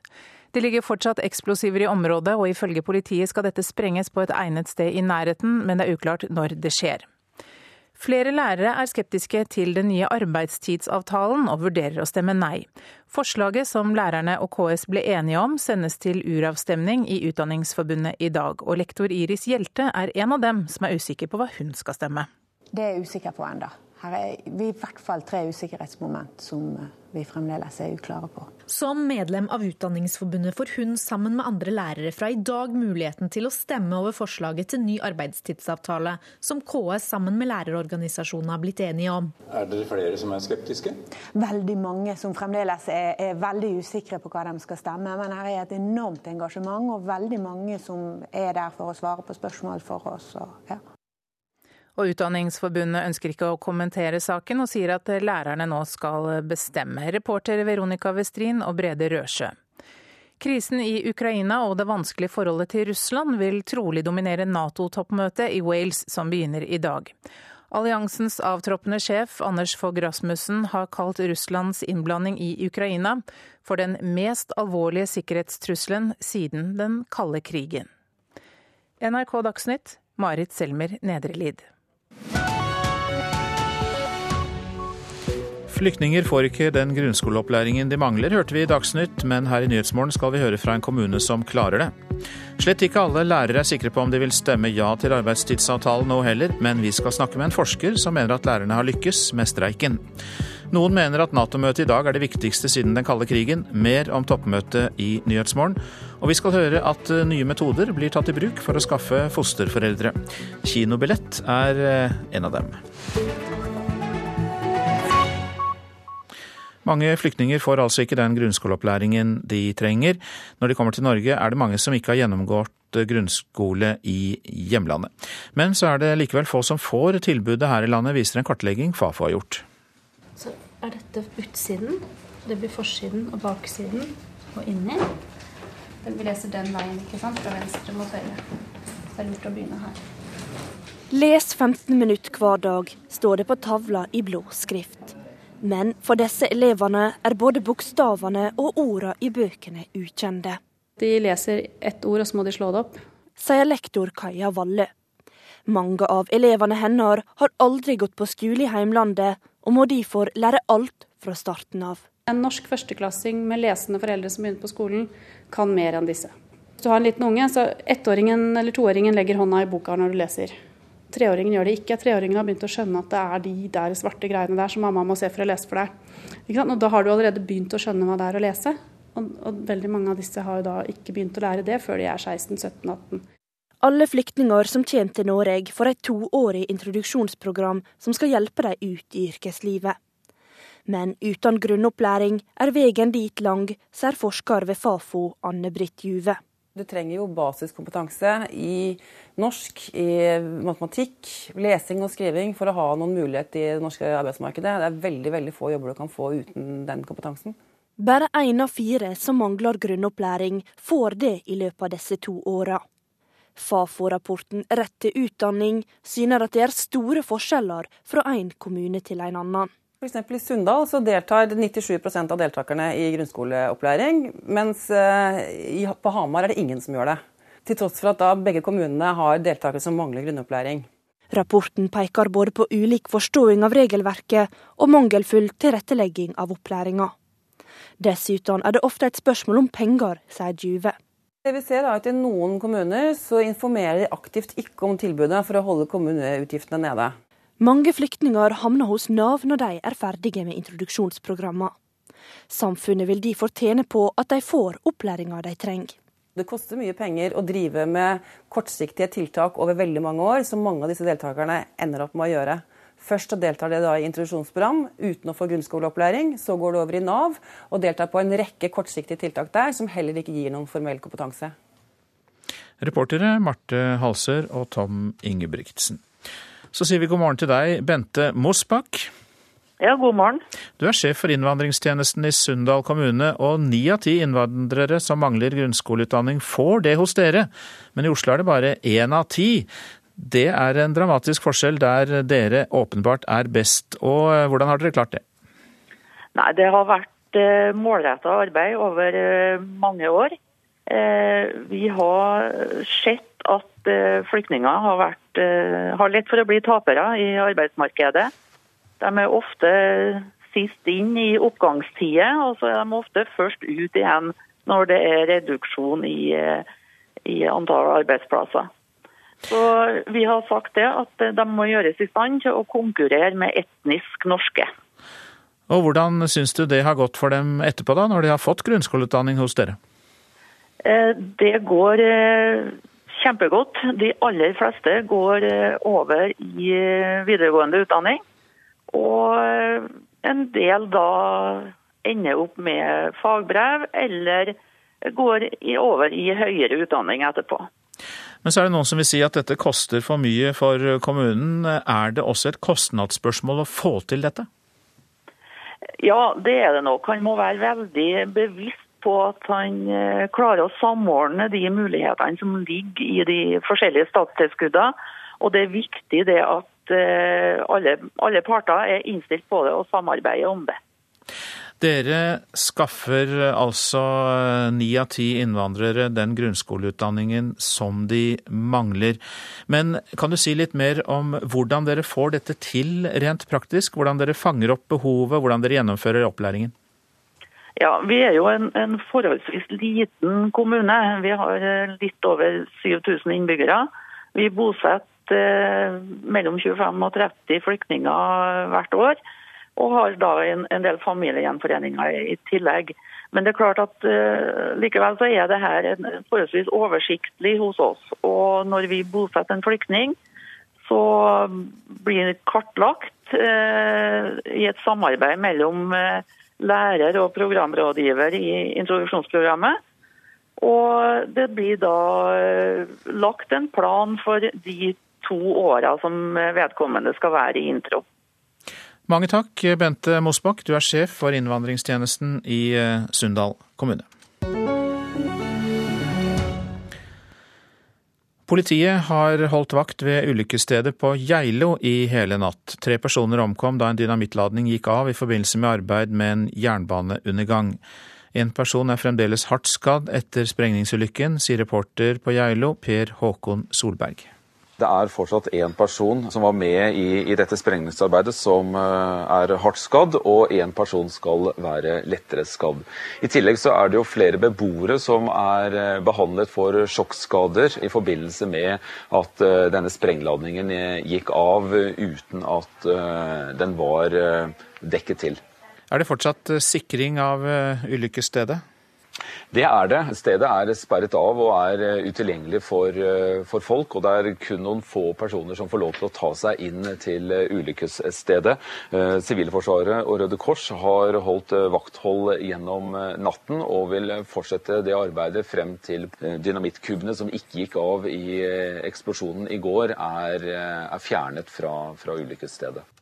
[SPEAKER 36] Det ligger fortsatt eksplosiver i området, og ifølge politiet skal dette sprenges på et egnet sted i nærheten, men det er uklart når det skjer. Flere lærere er skeptiske til den nye arbeidstidsavtalen og vurderer å stemme nei. Forslaget som lærerne og KS ble enige om, sendes til uravstemning i Utdanningsforbundet i dag. Og lektor Iris Hjelte er en av dem som er usikker på hva hun skal stemme.
[SPEAKER 39] Det er jeg usikker på enda. Her er vi i hvert fall tre usikkerhetsmoment som vi fremdeles er uklare på.
[SPEAKER 40] Som medlem av Utdanningsforbundet får hun sammen med andre lærere fra i dag muligheten til å stemme over forslaget til ny arbeidstidsavtale, som KS sammen med lærerorganisasjonene har blitt enige om.
[SPEAKER 41] Er dere flere som er skeptiske?
[SPEAKER 39] Veldig mange som fremdeles er, er veldig usikre på hva de skal stemme. Men her er et enormt engasjement, og veldig mange som er der for å svare på spørsmål for oss. Og, ja.
[SPEAKER 36] Og Utdanningsforbundet ønsker ikke å kommentere saken, og sier at lærerne nå skal bestemme. Reporter Veronica Westrin og Brede Røsjø. Krisen i Ukraina og det vanskelige forholdet til Russland vil trolig dominere Nato-toppmøtet i Wales som begynner i dag. Alliansens avtroppende sjef Anders Fogh Rasmussen har kalt Russlands innblanding i Ukraina for den mest alvorlige sikkerhetstrusselen siden den kalde krigen. NRK Dagsnytt, Marit Selmer Nedrelid.
[SPEAKER 1] Flyktninger får ikke den grunnskoleopplæringen de mangler, hørte vi i Dagsnytt, men her i Nyhetsmorgen skal vi høre fra en kommune som klarer det. Slett ikke alle lærere er sikre på om de vil stemme ja til arbeidstidsavtalen nå heller, men vi skal snakke med en forsker som mener at lærerne har lykkes med streiken. Noen mener at Nato-møtet i dag er det viktigste siden den kalde krigen. Mer om toppmøtet i Nyhetsmorgen. Og vi skal høre at nye metoder blir tatt i bruk for å skaffe fosterforeldre. Kinobillett er eh, en av dem. Mange flyktninger får altså ikke den grunnskoleopplæringen de trenger. Når de kommer til Norge er det mange som ikke har gjennomgått grunnskole i hjemlandet. Men så er det likevel få som får tilbudet her i landet, viser en kartlegging Fafo har gjort.
[SPEAKER 42] Er dette utsiden. Det blir forsiden og baksiden og inni. Vi leser den veien, ikke sant? Fra venstre mot høyre. Det er lurt å begynne her.
[SPEAKER 38] Les 15 minutter hver dag, står det på tavla i blå skrift. Men for disse elevene er både bokstavene og ordene i bøkene ukjente.
[SPEAKER 42] De leser ett ord, og så må de slå det opp.
[SPEAKER 38] Sier lektor Kaja Valle. Mange av elevene hennes har aldri gått på skole i heimlandet, og må derfor lære alt fra starten av.
[SPEAKER 42] En norsk førsteklassing med lesende foreldre som begynner på skolen, kan mer enn disse. Hvis du har en liten unge, så ettåringen eller toåringen legger hånda i boka når du leser. Treåringen gjør det ikke. Treåringen har begynt å skjønne at det er de der svarte greiene der som mamma må se for å lese for deg. Og da har du allerede begynt å skjønne hva det er å lese. Og, og veldig mange av disse har jo da ikke begynt å lære det før de er 16-17-18.
[SPEAKER 38] Alle flyktninger som kommer til Norge, får et toårig introduksjonsprogram som skal hjelpe dem ut i yrkeslivet. Men uten grunnopplæring er veien dit lang, sier forsker ved Fafo Anne Britt Juve.
[SPEAKER 37] Du trenger jo basiskompetanse i norsk, i matematikk, lesing og skriving for å ha noen mulighet i det norske arbeidsmarkedet. Det er veldig veldig få jobber du kan få uten den kompetansen.
[SPEAKER 38] Bare én av fire som mangler grunnopplæring, får det i løpet av disse to åra. Fafo-rapporten Rett til utdanning syner at det er store forskjeller fra en kommune til en annen.
[SPEAKER 37] F.eks. i Sunndal så deltar 97% av deltakerne i grunnskoleopplæring, mens eh, på Hamar er det ingen som gjør det. Til tross for at da begge kommunene har deltakere som mangler grunnopplæring.
[SPEAKER 38] Rapporten peker både på ulik forståing av regelverket og mangelfull tilrettelegging av opplæringa. Dessuten er det ofte et spørsmål om penger, sier Juve.
[SPEAKER 37] Det vi ser er at I noen kommuner så informerer de aktivt ikke om tilbudet for å holde kommuneutgiftene nede.
[SPEAKER 38] Mange flyktninger havner hos Nav når de er ferdige med introduksjonsprogrammene. Samfunnet vil derfor tjene på at de får opplæringa de trenger.
[SPEAKER 37] Det koster mye penger å drive med kortsiktige tiltak over veldig mange år, som mange av disse deltakerne ender opp med å gjøre. Først deltar det da i introduksjonsprogram uten å få grunnskoleopplæring. Så går det over i Nav og deltar på en rekke kortsiktige tiltak der, som heller ikke gir noen formell kompetanse.
[SPEAKER 1] Reportere Marte Halser og Tom Ingebrigtsen. Så sier vi god morgen til deg, Bente Mosbakk.
[SPEAKER 43] Ja, god morgen.
[SPEAKER 1] Du er sjef for innvandringstjenesten i Sunndal kommune, og ni av ti innvandrere som mangler grunnskoleutdanning, får det hos dere. Men i Oslo er det bare én av ti. Det er en dramatisk forskjell der dere åpenbart er best. Og eh, hvordan har dere klart det?
[SPEAKER 43] Nei, Det har vært eh, målretta arbeid over eh, mange år. Vi har sett at flyktninger har vært har lett for å bli tapere i arbeidsmarkedet. De er ofte sist inn i oppgangstider, og så er de ofte først ut igjen når det er reduksjon i, i antall arbeidsplasser. Så Vi har sagt det at de må gjøres i stand til å konkurrere med etnisk norske.
[SPEAKER 1] Og Hvordan syns du det har gått for dem etterpå, da, når de har fått grunnskoleutdanning hos dere?
[SPEAKER 43] Eh, det går kjempegodt. De aller fleste går eh, over i eh, videregående utdanning. Og eh, en del da ender opp med fagbrev, eller går over i høyere utdanning etterpå.
[SPEAKER 1] Men så er det noen som vil si at dette koster for mye for kommunen. Er det også et kostnadsspørsmål å få til dette?
[SPEAKER 43] Ja, det er det nok. Han må være veldig bevisst på at han eh, klarer å samordne de mulighetene som ligger i de forskjellige statstilskuddene. Og det er viktig det at eh, alle, alle parter er innstilt på det og samarbeider om det.
[SPEAKER 1] Dere skaffer altså eh, ni av ti innvandrere den grunnskoleutdanningen som de mangler. Men kan du si litt mer om hvordan dere får dette til rent praktisk? Hvordan dere fanger opp behovet, hvordan dere gjennomfører opplæringen?
[SPEAKER 43] Ja, Vi er jo en, en, forholdsvis liten kommune. Vi har eh, litt over 7000 innbyggere. Vi bosetter eh, mellom 25 og 30 flyktninger hvert år. Og har da en, en del familiegjenforeninger i tillegg. Men det er klart at uh, likevel så er det her en forholdsvis oversiktlig hos oss. Og når vi bosetter en flyktning, så blir det kartlagt uh, i et samarbeid mellom uh, lærer og programrådgiver i introduksjonsprogrammet. Og det blir da lagt en plan for de to åra som vedkommende skal være i intro.
[SPEAKER 1] Mange takk, Bente Mosbakk. Du er sjef for innvandringstjenesten i eh, Sunndal kommune. Politiet har holdt vakt ved ulykkesstedet på Geilo i hele natt. Tre personer omkom da en dynamittladning gikk av i forbindelse med arbeid med en jernbaneundergang. En person er fremdeles hardt skadd etter sprengningsulykken, sier reporter på Geilo Per Håkon Solberg.
[SPEAKER 44] Det er fortsatt én person som var med i, i dette sprengningsarbeidet som uh, er hardt skadd, og én person skal være lettere skadd. I tillegg så er det jo flere beboere som er uh, behandlet for sjokkskader i forbindelse med at uh, denne sprengladningen gikk av uten at den var dekket til.
[SPEAKER 1] Er det fortsatt sikring av ulykkesstedet?
[SPEAKER 44] Det er det. Stedet er sperret av og er eh, utilgjengelig for, eh, for, folk. Og det er kun noen få personer som får lov til å ta seg inn til eh, ulykkesstedet. Sivilforsvaret og Røde Kors har holdt vakthold gjennom natten og vil fortsette det arbeidet frem til dynamittkubene som ikke gikk av i eksplosjonen i går, er, er fjernet fra, fra ulykkesstedet.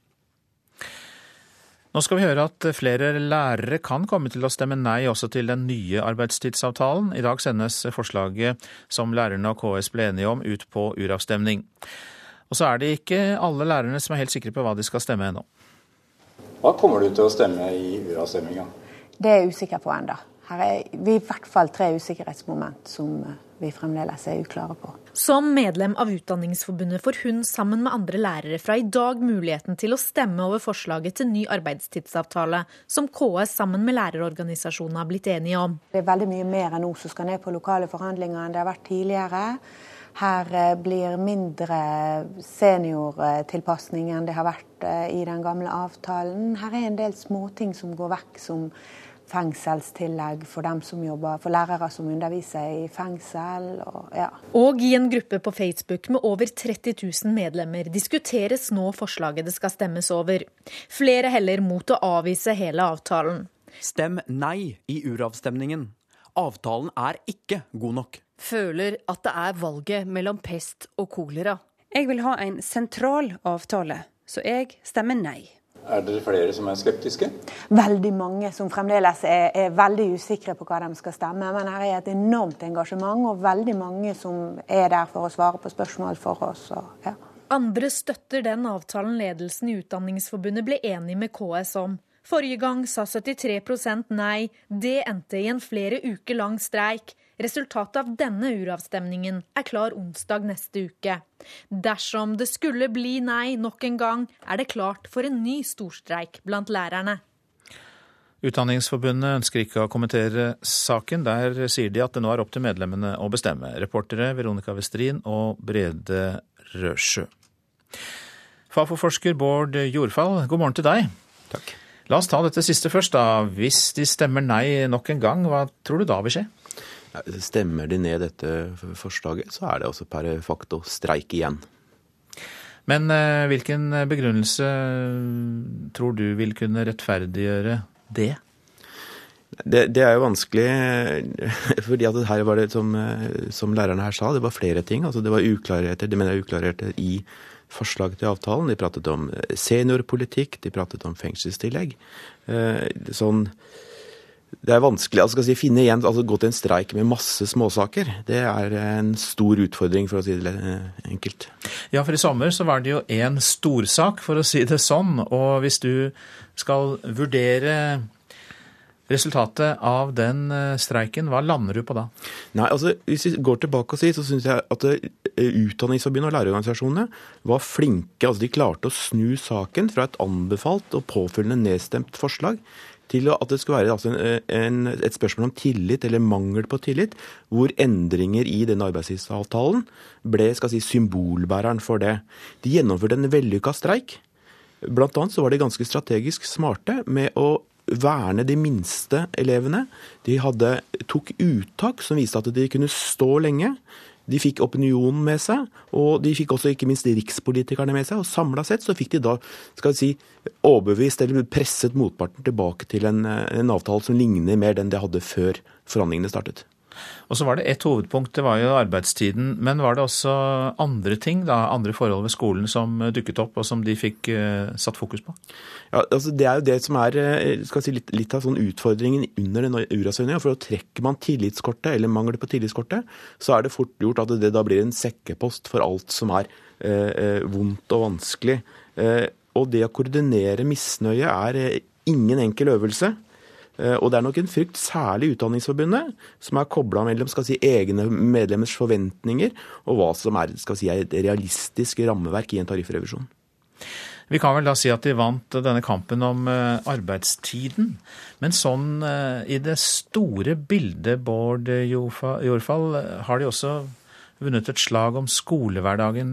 [SPEAKER 1] Nå skal vi høre at flere lærere kan komme til å stemme nei også til den nye arbeidstidsavtalen. I dag sendes forslaget som lærerne og KS ble enige om, ut på uravstemning. Og så er det ikke alle lærerne som er helt sikre på hva de skal stemme ennå.
[SPEAKER 41] Hva kommer du til å stemme i uravstemninga?
[SPEAKER 39] Det er jeg usikker på ennå. Her er vi i hvert fall tre usikkerhetsmoment som vi fremdeles er uklare på.
[SPEAKER 40] Som medlem av Utdanningsforbundet får hun sammen med andre lærere fra i dag muligheten til å stemme over forslaget til ny arbeidstidsavtale, som KS sammen med lærerorganisasjonene har blitt enige om.
[SPEAKER 39] Det er veldig mye mer enn nå som skal ned på lokale forhandlinger enn det har vært tidligere. Her eh, blir mindre seniortilpasning enn det har vært eh, i den gamle avtalen. Her er en del småting som går vekk, som fengselstillegg for dem som jobber, for lærere som underviser i fengsel. Og, ja.
[SPEAKER 40] og i en gruppe på Facebook med over 30 000 medlemmer diskuteres nå forslaget det skal stemmes over. Flere heller mot å avvise hele avtalen.
[SPEAKER 45] Stem nei i uravstemningen. Avtalen er ikke god nok.
[SPEAKER 46] Føler at det er valget mellom pest og kolera.
[SPEAKER 47] Jeg vil ha en sentral avtale, så jeg stemmer nei.
[SPEAKER 41] Er dere flere som er skeptiske?
[SPEAKER 39] Veldig mange som fremdeles er, er, veldig usikre på hva de skal stemme. Men her er et enormt engasjement, og veldig mange som er der for å svare på spørsmål for oss. Og, ja.
[SPEAKER 40] Andre støtter den avtalen ledelsen i Utdanningsforbundet ble enig med KS om. Forrige gang sa 73 nei. Det endte i en flere uker lang streik. Resultatet av denne uravstemningen er klar onsdag neste uke. Dersom det skulle bli nei nok en gang, er det klart for en ny storstreik blant lærerne.
[SPEAKER 1] Utdanningsforbundet ønsker ikke å kommentere saken. Der sier de at det nå er opp til medlemmene å bestemme. Reportere Veronica Westrin og Brede Røsjø. Fafo-forsker Bård Jordfall, god morgen til deg.
[SPEAKER 48] Takk.
[SPEAKER 1] La oss ta dette siste først, da. Hvis de stemmer nei nok en gang, hva tror du da vil skje?
[SPEAKER 48] Stemmer de ned dette forslaget, så er det også per facto streik igjen.
[SPEAKER 1] Men eh, hvilken begrunnelse tror du vil kunne rettferdiggjøre det?
[SPEAKER 48] Det, det, er jo vanskelig, fordi at her var det, som, som lærerne her sa, det var flere ting. Altså det var uklarheter, det mener jeg uklarheter i forslaget til avtalen. De pratet om seniorpolitikk, de pratet om fengselstillegg. Eh, sånn det er vanskelig altså si, finne igjen, altså gå til en streik med masse småsaker. Det er en stor utfordring, for å si det enkelt.
[SPEAKER 1] Ja, for i sommer så var det jo én storsak, for å si det sånn. Og hvis du skal vurdere resultatet av den eh, streiken, hva lander du på da?
[SPEAKER 48] Nei, altså Hvis vi går tilbake og sier, så syns jeg at eh, Utdanningsforbundet og lærerorganisasjonene var flinke. altså De klarte å snu saken fra et anbefalt og påfølgende nedstemt forslag til at det skulle være altså en, en, et spørsmål om tillit eller mangel på tillit, hvor endringer i denne arbeidstidsavtalen ble skal si, symbolbæreren for det. De gjennomførte en vellykka streik. Blant annet så var de ganske strategisk smarte med å verne de minste elevene. De hadde, tok uttak som viste at de kunne stå lenge. De fikk opinionen med seg, og de fikk også ikke minst rikspolitikerne med seg. og Samla sett så fikk de da skal vi si, overbevist eller presset motparten tilbake til en, en avtale som ligner mer den de hadde før forhandlingene startet.
[SPEAKER 1] Og så var det ett hovedpunkt, det var jo arbeidstiden. Men var det også andre ting, da, andre forhold ved skolen som dukket opp, og som de fikk uh, satt fokus på?
[SPEAKER 48] Ja, altså Det er jo det som er eh, si, litt, litt, av sånn utfordringen under den urasøyninga. For trekker man tillitskortet, eller mangel på tillitskortet, så er det fort gjort at det da blir en sekkepost for alt som er uh, eh vondt og vanskelig. Uh, og det å koordinere misnøye er eh, ingen enkel øvelse. Eh, og det er nok en frykt, særlig Utdanningsforbundet, som er kobla mellom skal si, egne medlemmers forventninger og hva som er skal si, et realistisk rammeverk i en tariffrevisjon.
[SPEAKER 1] Vi kan vel da si at de vant denne kampen om eh, arbeidstiden. Men sånn eh, i det store bildet, Bård Jordfall, har de også vunnet et slag om skolehverdagen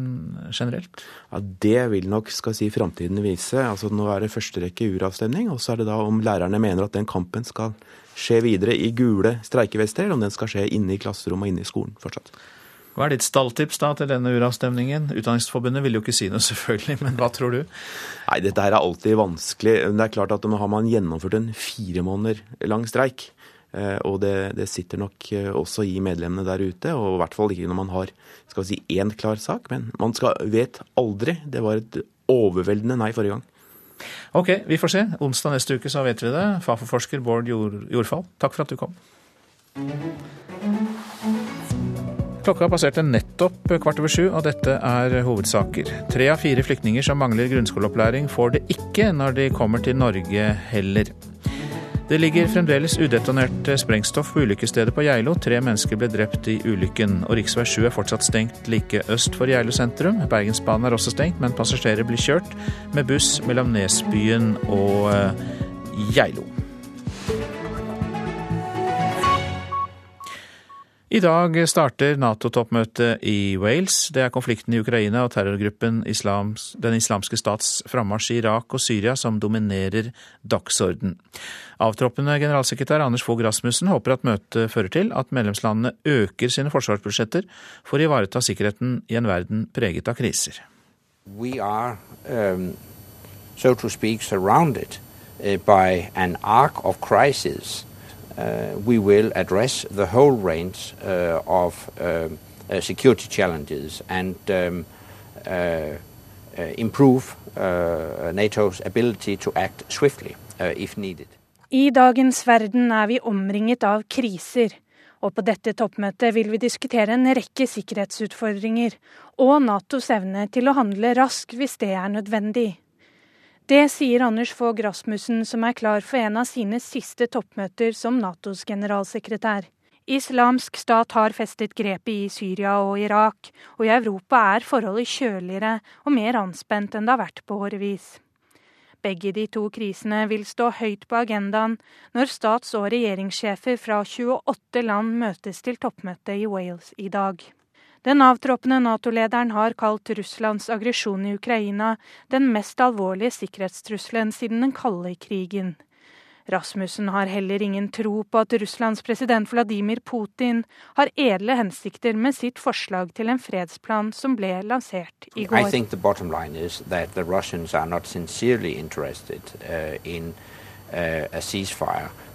[SPEAKER 1] generelt?
[SPEAKER 48] Ja, Det vil nok skal si, framtiden vise. Altså, nå er det første rekke uravstemning, og så er det da om lærerne mener at den kampen skal skje videre i gule streikevester, eller om den skal skje inne i klasserommet og inne i skolen fortsatt.
[SPEAKER 1] Hva er ditt stalltips da til denne uravstemningen? Utdanningsforbundet vil jo ikke si noe, selvfølgelig, men hva tror du?
[SPEAKER 48] Nei, Dette her er alltid vanskelig. Det er klart at Nå har man gjennomført en fire måneder lang streik. Eh, og det, det, sitter nok eh, også i medlemmene der ute, og i hvert fall ikke når man har skal vi si, én klar sak. Men man skal, vet aldri. Det var et overveldende nei forrige gang.
[SPEAKER 1] Ok, vi får se. Onsdag neste uke så vet vi det. Fafo-forsker Bård Jord, Jordfall, takk for at du kom. Klokka passerte nettopp kvart over sju, og dette er hovedsaker. Tre av fire flyktninger som mangler grunnskoleopplæring, får det ikke når de kommer til Norge heller. Det ligger fremdeles udetonert sprengstoff på ulykkesstedet på Geilo. Tre mennesker ble drept i ulykken. Og rv. 7 er fortsatt stengt like øst for Geilo sentrum. Bergensbanen er også stengt, men passasjerer blir kjørt med buss mellom Nesbyen og eh, Geilo. I dag starter Nato-toppmøtet i Wales. Det er konflikten i Ukraina og terrorgruppen Islams, Den islamske stats frammarsj i Irak og Syria som dominerer dagsorden. Avtroppende generalsekretær Anders Fogh Rasmussen håper at møtet fører til at medlemslandene øker sine forsvarsbudsjetter for å ivareta sikkerheten i en verden preget av kriser.
[SPEAKER 49] We are, um, so to speak, surrounded uh, by an arc of uh, we will address the whole range uh, of um, uh, security challenges and um, uh, uh, improve uh, NATO's ability to act swiftly if needed.
[SPEAKER 50] I dagens verden er vi omringet av kriser, og på dette toppmøtet vil vi diskutere en rekke sikkerhetsutfordringer og Natos evne til å handle raskt hvis det er nødvendig. Det sier Anders Fogh Rasmussen, som er klar for en av sine siste toppmøter som Natos generalsekretær. Islamsk stat har festet grepet i Syria og Irak, og i Europa er forholdet kjøligere og mer anspent enn det har vært på årevis. Begge de to krisene vil stå høyt på agendaen når stats- og regjeringssjefer fra 28 land møtes til toppmøte i Wales i dag. Den avtroppende Nato-lederen har kalt Russlands aggresjon i Ukraina den mest alvorlige sikkerhetstrusselen siden den kalde krigen. Rasmussen har heller ingen tro på at Russlands president Vladimir Putin har edle hensikter med sitt forslag til en fredsplan som ble lansert i går.
[SPEAKER 49] I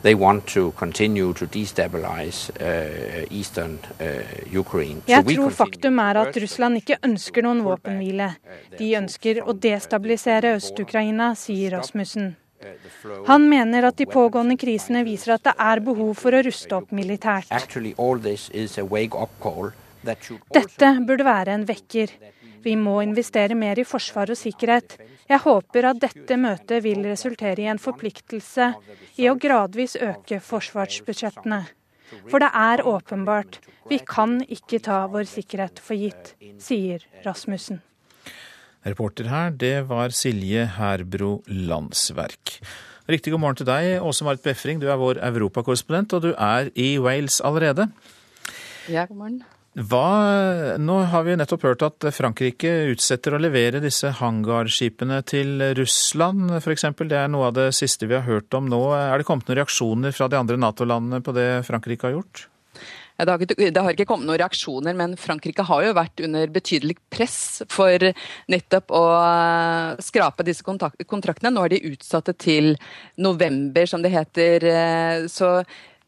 [SPEAKER 49] uh, uh. They want to continue to destabilize uh, eastern uh, Ukraine.
[SPEAKER 50] Jeg tror faktum er at Russland ikke ønsker noen våpenhvile. De ønsker å destabilisere Øst-Ukraina, sier Rasmussen. Han mener at de pågående krisene viser at det er behov for å ruste opp militært. Dette burde være en vekker. Vi må investere mer i forsvar og sikkerhet. Jeg håper at dette møtet vil resultere i en forpliktelse i å gradvis øke forsvarsbudsjettene. For det er åpenbart, vi kan ikke ta vår sikkerhet for gitt, sier Rasmussen.
[SPEAKER 1] Reporter her, det var Silje Herbro Landsverk. Riktig god morgen til deg, Åse Marit Befring. Du er vår europakorrespondent, og du er i Wales allerede.
[SPEAKER 51] Ja, god morgen.
[SPEAKER 1] Hva, nå har vi nettopp hørt at Frankrike utsetter å levere disse hangarskipene til Russland f.eks. Det er noe av det siste vi har hørt om nå. Er det kommet noen reaksjoner fra de andre Nato-landene på det Frankrike har gjort?
[SPEAKER 51] Det, har ikke, det, har ikke, kommet noen reaksjoner, men Frankrike har jo vært under betydelig press for nettopp å skrape disse kontraktene. Nå er de utsatte til november, som det heter. Så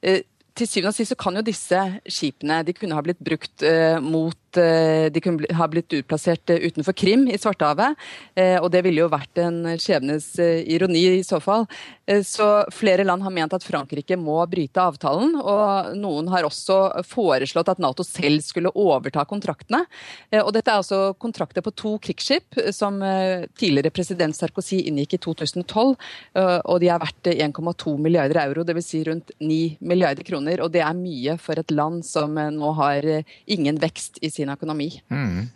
[SPEAKER 51] eh, til syvende og sist så kan jo disse skipene de kunne ha blitt brukt uh, mot uh, De kunne ha blitt utplassert uh, utenfor Krim i Svartehavet. og det ville jo vært en skjebnes ironi i så fall. så flere land har ment at Frankrike må bryte avtalen. Og noen har også foreslått at Nato selv skulle overta kontraktene. og dette er altså kontrakter på to krigsskip som tidligere president Sarkozy inngikk i 2012. og de er verdt 1,2 milliarder euro, dvs. Si rundt 9 milliarder kroner. Og det er mye for et land som eh, nå har eh, ingen vekst i sin økonomi.
[SPEAKER 1] Mm.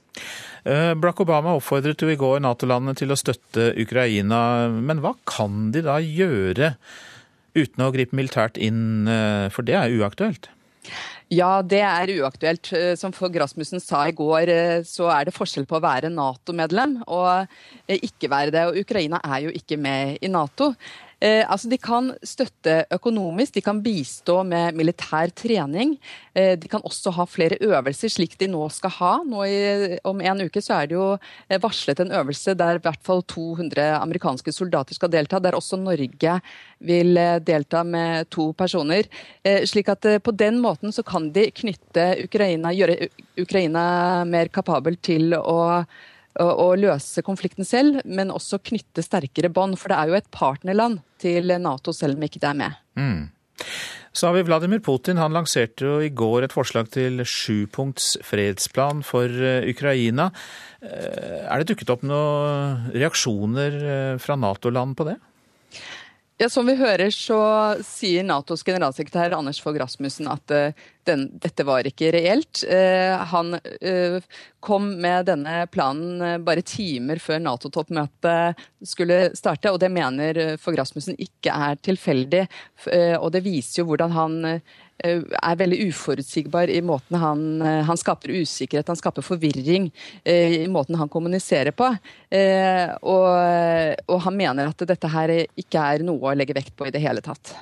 [SPEAKER 1] Eh, Barack Obama oppfordret jo i går Nato-landene til å støtte Ukraina. Men hva kan de da gjøre uten å gripe militært inn, for det er uaktuelt?
[SPEAKER 51] Ja, det er uaktuelt. Som Fogh Rasmussen sa i går, så er det forskjell på å være Nato-medlem og ikke være det. Og Ukraina er jo ikke med i Nato. Eh, altså De kan støtte økonomisk, de kan bistå med militær trening. Eh, de kan også ha flere øvelser, slik de nå skal ha. Nå i, om en uke så er det jo eh, varslet en øvelse der i hvert fall 200 amerikanske soldater skal delta, der også Norge vil eh, delta med to personer. Eh, slik at eh, på den måten så kan de knytte Ukraina, gjøre Ukraina mer kapabel til å å, løse konflikten selv, men også knytte sterkere bånd. For det er jo et partnerland til Nato, selv om ikke det er med.
[SPEAKER 1] Mm. Så har vi Vladimir Putin. Han lanserte jo i går et forslag til sjupunkts fredsplan for eh, Ukraina. Eh, er det dukket opp noen reaksjoner eh, fra Nato-land på det?
[SPEAKER 51] Ja, Som vi hører, så sier Natos generalsekretær Anders Fogh Rasmussen at den, dette var ikke reelt. han kom med denne planen bare timer før Nato-toppmøtet skulle starte, og det mener Fogh Rasmussen ikke er tilfeldig. og det viser jo hvordan han er veldig uforutsigbar i måten han, eh, han skaper usikkerhet, han skaper forvirring eh, i måten han kommuniserer på. Og, og, han mener at dette her ikke er noe å legge vekt på i det hele tatt.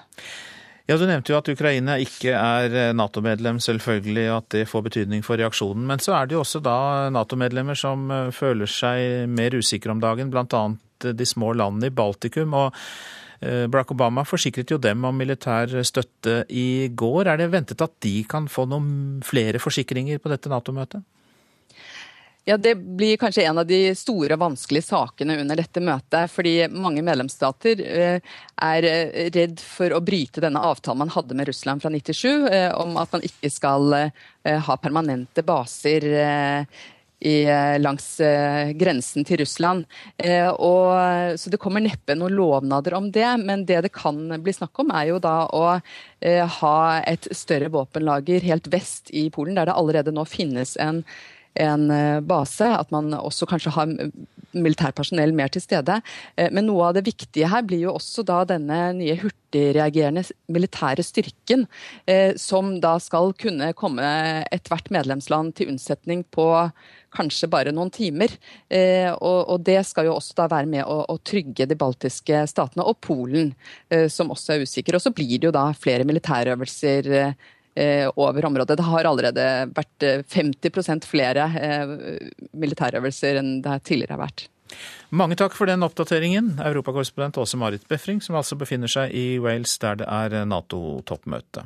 [SPEAKER 1] Ja, Du nevnte jo at Ukraina ikke er Nato-medlem, selvfølgelig, og at det får betydning for reaksjonen. Men så er det jo også da Nato-medlemmer som føler seg mer usikre om dagen, bl.a. de små landene i Baltikum. og Eh, Barack Obama forsikret jo dem om militær støtte i går. Er det ventet at de kan få noen flere forsikringer på dette Nato-møtet?
[SPEAKER 51] Ja, Det blir kanskje en av de store vanskelige sakene under dette møtet. Fordi mange medlemsstater eh, er eh, redd for å bryte denne avtalen man hadde med Russland fra 97 om at man ikke skal ha permanente baser i, eh, langs eh, grensen til Russland. Eh, og, så det kommer neppe noen lovnader om det, men det det kan bli snakk om, er jo da å ha et større våpenlager helt vest i Polen, der det allerede nå finnes en en base, at man også kanskje har militærpersonell mer til stede. Men noe av det viktige her blir jo også da denne nye hurtigreagerende militære styrken, som da skal kunne komme ethvert medlemsland til unnsetning på kanskje bare noen timer. Eh, og, det skal jo også da være med å, trygge de baltiske statene og Polen, eh, som også er usikker. Og så blir det jo da flere militærøvelser eh, over området. Det har allerede vært 50% flere militærøvelser enn det tidligere har vært.
[SPEAKER 1] Mange takk for den oppdateringen, europakorrespondent Åse Marit Befring, som altså befinner seg i Wales, der det er Nato-toppmøte.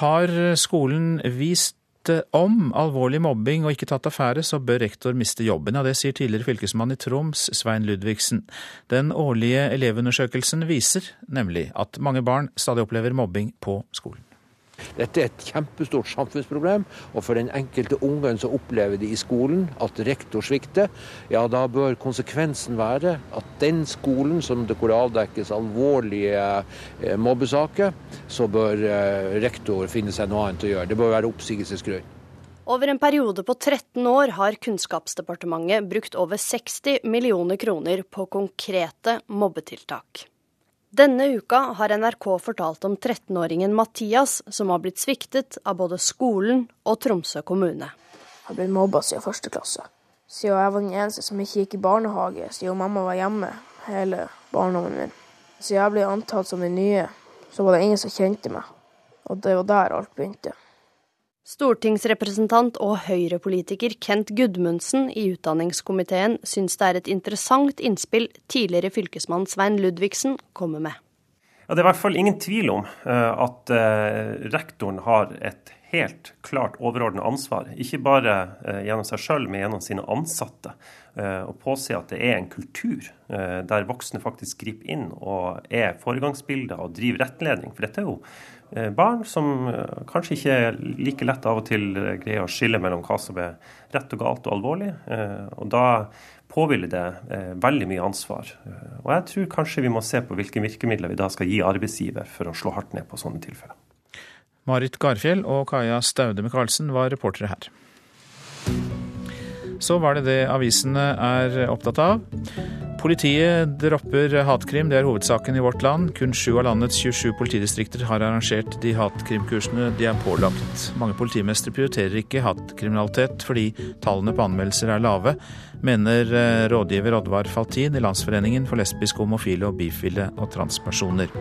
[SPEAKER 1] Har skolen vist om alvorlig mobbing og ikke tatt affære, så bør rektor miste jobben. Ja, det sier tidligere fylkesmann i Troms, Svein Ludvigsen. Den årlige elevundersøkelsen viser nemlig at mange barn stadig opplever mobbing på skolen.
[SPEAKER 52] Dette er et kjempestort samfunnsproblem, og for den enkelte ungen som opplever det i skolen, at rektor svikter, ja da bør konsekvensen være at den skolen som det hvor avdekkes alvorlige eh, mobbesaker, så bør eh, rektor finne seg noe annet å gjøre. Det bør være oppsigelsesgrunn.
[SPEAKER 53] Over en periode på 13 år har Kunnskapsdepartementet brukt over 60 millioner kroner på konkrete mobbetiltak. Denne uka har NRK fortalt om 13-åringen Mathias som har blitt sviktet av både skolen og Tromsø kommune.
[SPEAKER 54] Jeg har blitt mobba siden første klasse. Siden jeg var den eneste som ikke gikk i barnehage, siden mamma var hjemme hele barndommen min. Siden jeg ble antatt som den nye, så var det ingen som kjente meg. Og det var der alt begynte.
[SPEAKER 53] Stortingsrepresentant og Høyre-politiker Kent Gudmundsen i utdanningskomiteen syns det er et interessant innspill tidligere fylkesmann Svein Ludvigsen kommer med.
[SPEAKER 37] Ja, det er i hvert fall ingen tvil om uh, at uh, rektoren har et helt klart overordnet ansvar. Ikke bare uh, gjennom seg sjøl, men gjennom sine ansatte. Å påse at det er en kultur der voksne faktisk griper inn og er foregangsbilder og driver rettledning. For dette er jo Eh, barn som eh, kanskje ikke like lett av og til eh, greier å skille mellom hva som er rett og galt og alvorlig. Og da påhviler det veldig mye ansvar. Og jeg tror kanskje vi må se på hvilke virkemidler vi da skal gi arbeidsgiver for å slå hardt ned på sånne tilfeller.
[SPEAKER 1] Marit Garfjell og Kaja Staude Michaelsen var reportere her. Så var det det avisene er opptatt av. Politiet dropper hatkrim, det er hovedsaken i vårt land. Kun sju av landets 27 politidistrikter har arrangert de hatkrimkursene de er pålagt. Mange politimestre prioriterer ikke hatkriminalitet fordi tallene på anmeldelser er lave, mener eh, rådgiver Oddvar Faltin i Landsforeningen for lesbiske, homofile og bifile og transpersoner.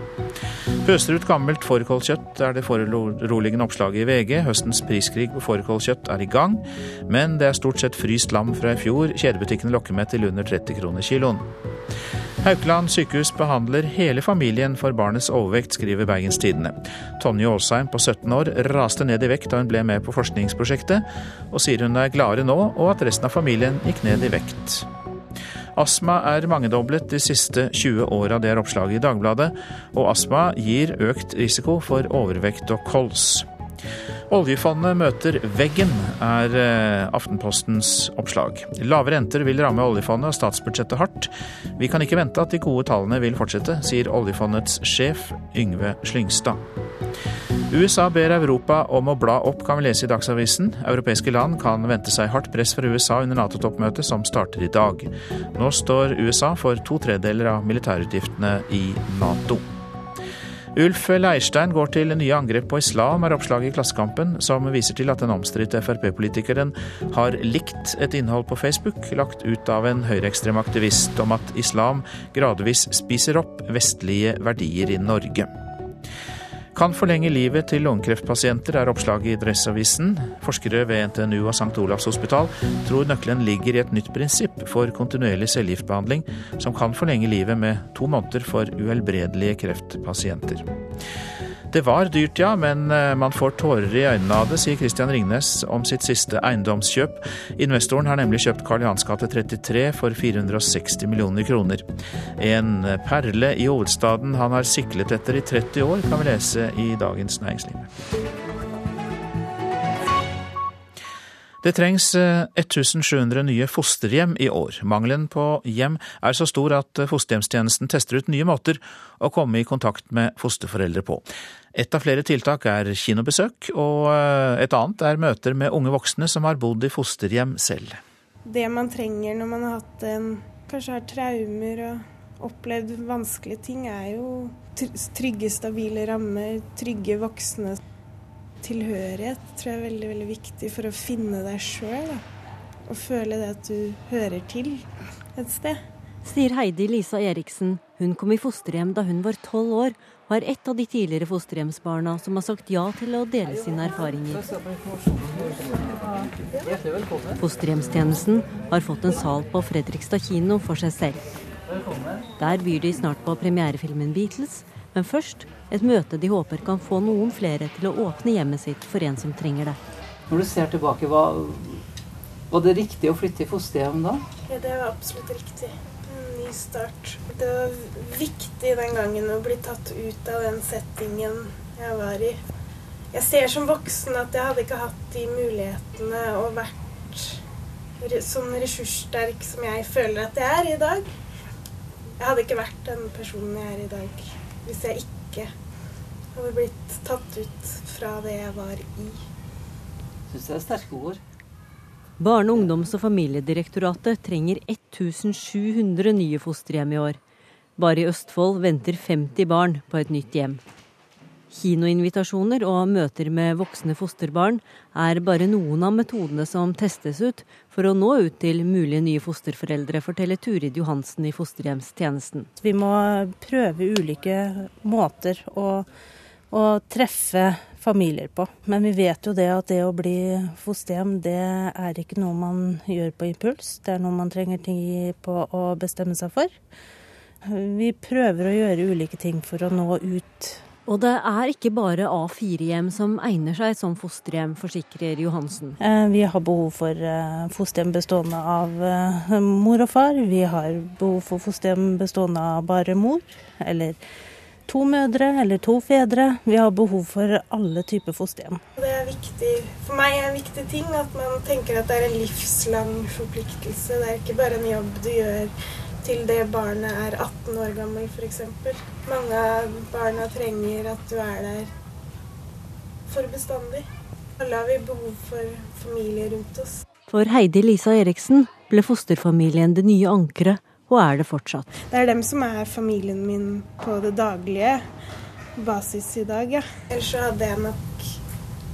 [SPEAKER 1] Pøser ut gammelt fårikålkjøtt er det foruroligende oppslaget i VG. Høstens priskrig på fårikålkjøtt er i gang, men det er stort sett fryst lam fra i fjor. Kjedebutikkene lokker med til under 30 kroner kiloen. Haukeland sykehus behandler hele familien for barnets overvekt, skriver Bergens Tidende. Tonje Aasheim på 17 år raste ned i vekt da hun ble med på forskningsprosjektet, og sier hun er gladere nå, og at resten av familien gikk ned i vekt. Astma er mangedoblet de siste 20 åra, det er oppslaget i Dagbladet. Og astma gir økt risiko for overvekt og kols. Oljefondet møter veggen, er eh, Aftenpostens oppslag. Lave renter vil ramme oljefondet og statsbudsjettet hardt. Vi kan ikke vente at de gode tallene vil fortsette, sier oljefondets sjef Yngve Slyngstad. USA ber Europa om å bla opp, kan vi lese i Dagsavisen. Europeiske land kan vente seg hardt press fra USA under Nato-toppmøtet som starter i dag. Nå står USA for to tredeler av militærutgiftene i Nato. Ulf Leirstein går til nye angrep på islam, er oppslaget i Klassekampen, som viser til at den omstridte Frp-politikeren har likt et innhold på Facebook lagt ut av en høyreekstrem aktivist om at islam gradvis spiser opp vestlige verdier i Norge. Kan forlenge livet til lungekreftpasienter, er oppslaget i Dressavisen. Forskere ved NTNU og St. Olavs hospital tror nøkkelen ligger i et nytt prinsipp for kontinuerlig cellegiftbehandling, som kan forlenge livet med to måneder for uhelbredelige kreftpasienter. Det var dyrt, ja, men eh, man får tårer i øynene av det, sier Christian Ringnes om sitt siste eiendomskjøp. Investoren har nemlig kjøpt Karl Johans gate 33 for 460 millioner kroner. En perle i hovedstaden han har siklet etter i 30 år, kan vi lese i Dagens Næringsliv. Det trengs 1700 eh, nye fosterhjem i år. Mangelen på hjem er så stor at eh, fosterhjemstjenesten tester ut nye måter å komme i kontakt med fosterforeldre på. Et av flere tiltak er kinobesøk, og eh, et annet er møter med unge voksne som har bodd i fosterhjem selv.
[SPEAKER 53] Det man trenger når man har hatt en, kanskje har traumer og opplevd vanskelige ting, er jo trygge, stabile rammer, trygge voksne tilhørighet tror jeg er veldig, veldig viktig for å finne deg sjøl. Og føle det at du hører til et sted.
[SPEAKER 55] Sier Heidi Lisa Eriksen. Hun kom i fosterhjem da hun var tolv år, og er et av de tidligere fosterhjemsbarna som har sagt ja til å dele sine erfaringer. Fosterhjemstjenesten har fått en sal på Fredrikstad kino for seg selv. Der byr de snart på premierefilmen Beatles, men først et møte de håper kan få noen flere til å åpne hjemmet sitt for en som trenger det.
[SPEAKER 56] Når du ser tilbake, var, var det riktig å flytte i fosterhjem da?
[SPEAKER 53] Ja, det var absolutt riktig. En ny start. Det var viktig den gangen å bli tatt ut av den settingen jeg var i. Jeg ser som voksen at jeg hadde ikke hatt de mulighetene og vært sånn ressurssterk som jeg føler at jeg er i dag. Jeg hadde ikke vært den personen jeg er i dag hvis jeg ikke hadde blitt tatt ut fra det jeg var i.
[SPEAKER 56] Syns det er sterke ord.
[SPEAKER 55] Barne-, ungdoms- og familiedirektoratet trenger 1700 nye fosterhjem i år. Bare i Østfold venter 50 barn på et nytt hjem. Kinoinvitasjoner og møter med voksne fosterbarn er bare noen av metodene som testes ut for å nå ut til mulige nye fosterforeldre, forteller Turid Johansen i fosterhjemstjenesten.
[SPEAKER 57] Vi må prøve ulike måter å, å treffe familier på. Men vi vet jo det at det å bli fosterhjem, det er ikke noe man gjør på impuls. Det er noe man trenger tid på å bestemme seg for. Vi prøver å gjøre ulike ting for å nå ut
[SPEAKER 55] og det er ikke bare A4-hjem som egner seg som fosterhjem, forsikrer Johansen.
[SPEAKER 57] Eh, vi har behov for eh, fosterhjem bestående av eh, mor og far. Vi har behov for fosterhjem bestående av bare mor, eller to mødre eller to fedre. Vi har behov for alle typer fosterhjem.
[SPEAKER 53] Det er viktig, for meg er en viktig ting at man tenker at det er en livslang forpliktelse. Det er ikke bare en jobb du gjør til det barnet er 18 år gammel, f.eks. Mange av barna trenger at du er der for bestandig. Alle har vi behov for familie rundt oss.
[SPEAKER 55] For Heidi Lisa Eriksen ble fosterfamilien det nye ankeret, og er det fortsatt.
[SPEAKER 53] Det er dem som er familien min på det daglige basis i dag, ja. Ellers så hadde jeg nok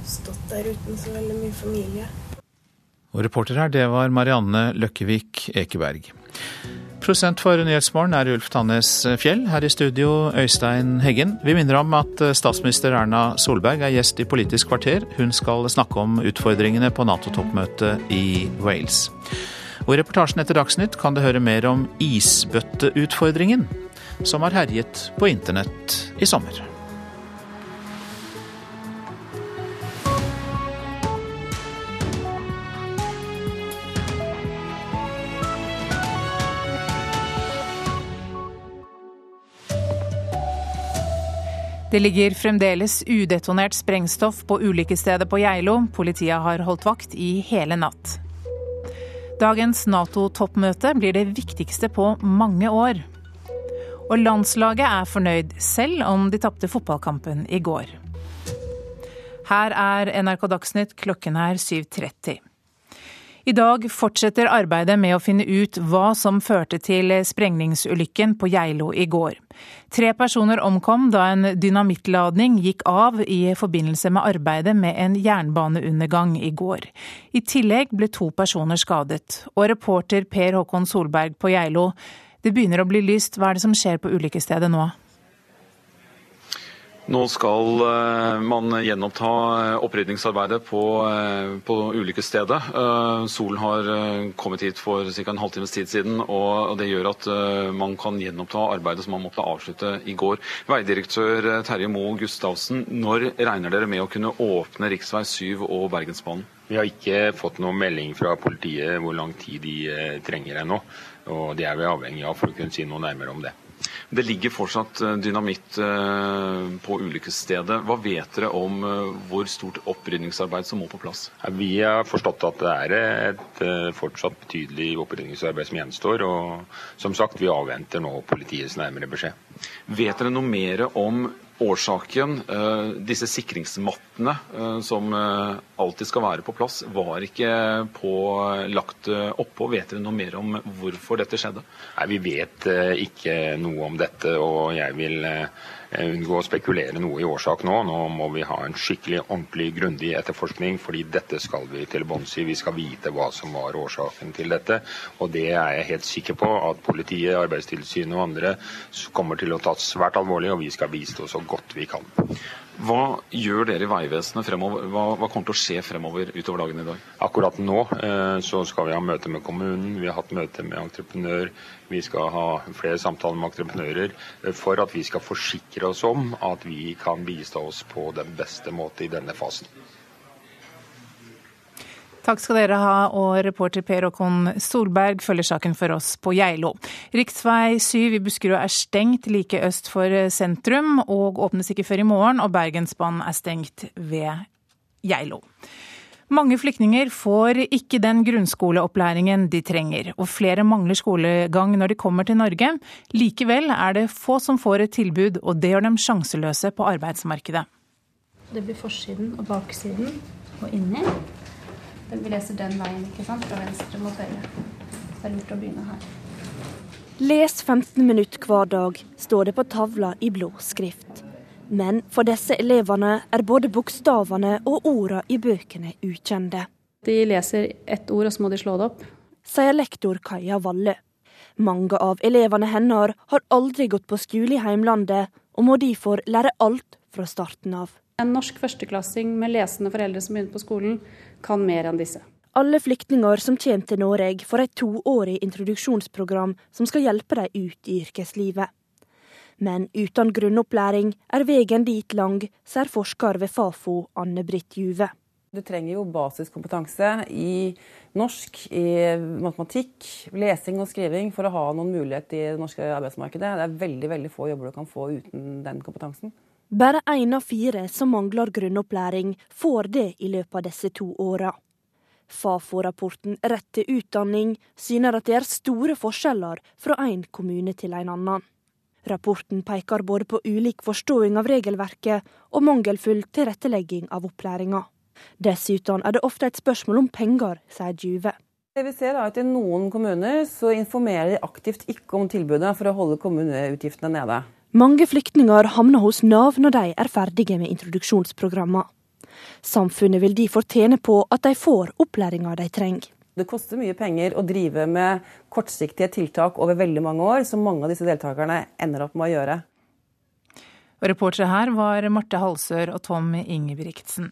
[SPEAKER 53] stått der uten så veldig mye familie.
[SPEAKER 1] Og reporter her, det var Marianne Løkkevik Ekeberg. Prosent for Nyhetsmorgen er Ulf Tannes Fjell. Her i studio Øystein Heggen. Vi minner om at statsminister Erna Solberg er gjest i Politisk kvarter. Hun skal snakke om utfordringene på Nato-toppmøtet i Wales. Og I reportasjen etter Dagsnytt kan du høre mer om isbøtteutfordringen, som har herjet på internett i sommer.
[SPEAKER 36] Det ligger fremdeles udetonert sprengstoff på ulykkesstedet på Geilo. Politiet har holdt vakt i hele natt. Dagens Nato-toppmøte blir det viktigste på mange år. Og landslaget er fornøyd, selv om de tapte fotballkampen i går. Her er NRK Dagsnytt, klokken er 7.30. I dag fortsetter arbeidet med å finne ut hva som førte til sprengningsulykken på Geilo i går. Tre personer omkom da en dynamittladning gikk av i forbindelse med arbeidet med en jernbaneundergang i går. I tillegg ble to personer skadet. Og reporter Per Håkon Solberg på Geilo, det begynner å bli lyst. Hva er det som skjer på ulykkesstedet nå?
[SPEAKER 58] Nå skal eh, man gjenoppta eh, opprydningsarbeidet på, eh, på ulykkesstedet. Solen har kommet hit for ca. en halvtimes tid siden, og det gjør at man kan gjenoppta arbeidet som man måtte avslutte i går. Veidirektør Terje Moe Gustavsen, når regner dere med å kunne åpne rv. 7 og Bergensbanen?
[SPEAKER 11] Vi har ikke fått noen melding fra politiet hvor lang tid de trenger ennå. Og det er vi avhengig av for å kunne si noe nærmere om det.
[SPEAKER 58] Det ligger fortsatt eh, dynamitt eh, på ulykkesstedet. Hva vet dere om eh, hvor stort opprydningsarbeid som må på plass?
[SPEAKER 11] Vi har forstått at det er et fortsatt betydelig opprydningsarbeid som gjenstår. Og som sagt, vi avventer nå politiets nærmere beskjed.
[SPEAKER 58] Vet dere noe mer om årsaken. Eh, disse sikringsmattene eh, som eh, alltid skal være på plass, var ikke lagt oppå. Vet dere noe mer om hvorfor dette skjedde?
[SPEAKER 11] Nei, Vi vet ikke noe om dette, og jeg vil unngå å spekulere noe i årsak nå. Nå må vi ha en skikkelig, ordentlig, grundig etterforskning, fordi dette skal vi til bunns i. Vi skal vite hva som var årsaken til dette. Og det er jeg helt sikker på at politiet, Arbeidstilsynet og andre kommer til å ta svært alvorlig, og vi skal bistå så godt vi kan.
[SPEAKER 58] Hva gjør dere i Vegvesenet fremover? Hva, hva, kommer til å skje fremover utover dagen i dag?
[SPEAKER 11] Akkurat nå eh, så skal vi ha møte med kommunen, vi har hatt møte med entreprenør. Vi skal ha flere samtaler med entreprenører eh, for at vi skal forsikre oss om at vi kan bistå oss på den beste måte i denne fasen.
[SPEAKER 36] Takk skal dere ha, og reporter Per Håkon Solberg følger saken for oss på Geilo. Riksvei 7 i Buskerud er stengt like øst for sentrum, og åpnes ikke før i morgen. Og Bergensbanen er stengt ved Geilo. Mange flyktninger får ikke den grunnskoleopplæringen de trenger, og flere mangler skolegang når de kommer til Norge. Likevel er det få som får et tilbud, og det gjør dem sjanseløse på arbeidsmarkedet.
[SPEAKER 42] Det blir forsiden og baksiden og inni. Vi leser den veien, ikke sant? Fra venstre mot høyre. Så det er lurt å begynne her.
[SPEAKER 38] Les 15 minutter hver dag, står det på tavla i blå skrift. Men for disse elevene er både bokstavene og ordene i bøkene ukjente.
[SPEAKER 42] De leser ett ord, og så må de slå det opp.
[SPEAKER 38] Sier lektor Kaja Valle. Mange av elevene hennes har aldri gått på skole i heimlandet, og må derfor lære alt fra starten av.
[SPEAKER 42] En norsk førsteklassing med lesende foreldre som begynner på skolen, kan mer enn disse.
[SPEAKER 38] Alle flyktninger som kommer til Norge, får et toårig introduksjonsprogram som skal hjelpe dem ut i yrkeslivet. Men uten grunnopplæring er veien dit lang, sier forsker ved Fafo Anne-Britt Juve.
[SPEAKER 37] Du trenger jo basiskompetanse i norsk, i matematikk, lesing og skriving for å ha noen mulighet i det norske arbeidsmarkedet. Det er veldig veldig få jobber du kan få uten den kompetansen.
[SPEAKER 38] Bare én av fire som mangler grunnopplæring, får det i løpet av disse to åra. Fafo-rapporten Rett til utdanning syner at det er store forskjeller fra én kommune til en annen. Rapporten peker både på ulik forståing av regelverket og mangelfull tilrettelegging av opplæringa. Dessuten er det ofte et spørsmål om penger, sier Juve.
[SPEAKER 37] Det vi ser er at I noen kommuner så informerer de aktivt ikke om tilbudet for å holde kommuneutgiftene nede.
[SPEAKER 38] Mange flyktninger havner hos Nav når de er ferdige med introduksjonsprogrammene. Samfunnet vil derfor tjene på at de får opplæringa de trenger.
[SPEAKER 37] Det koster mye penger å drive med kortsiktige tiltak over veldig mange år, som mange av disse deltakerne ender opp med å gjøre.
[SPEAKER 36] Reportere her var Marte Halsør og Tom Ingebrigtsen.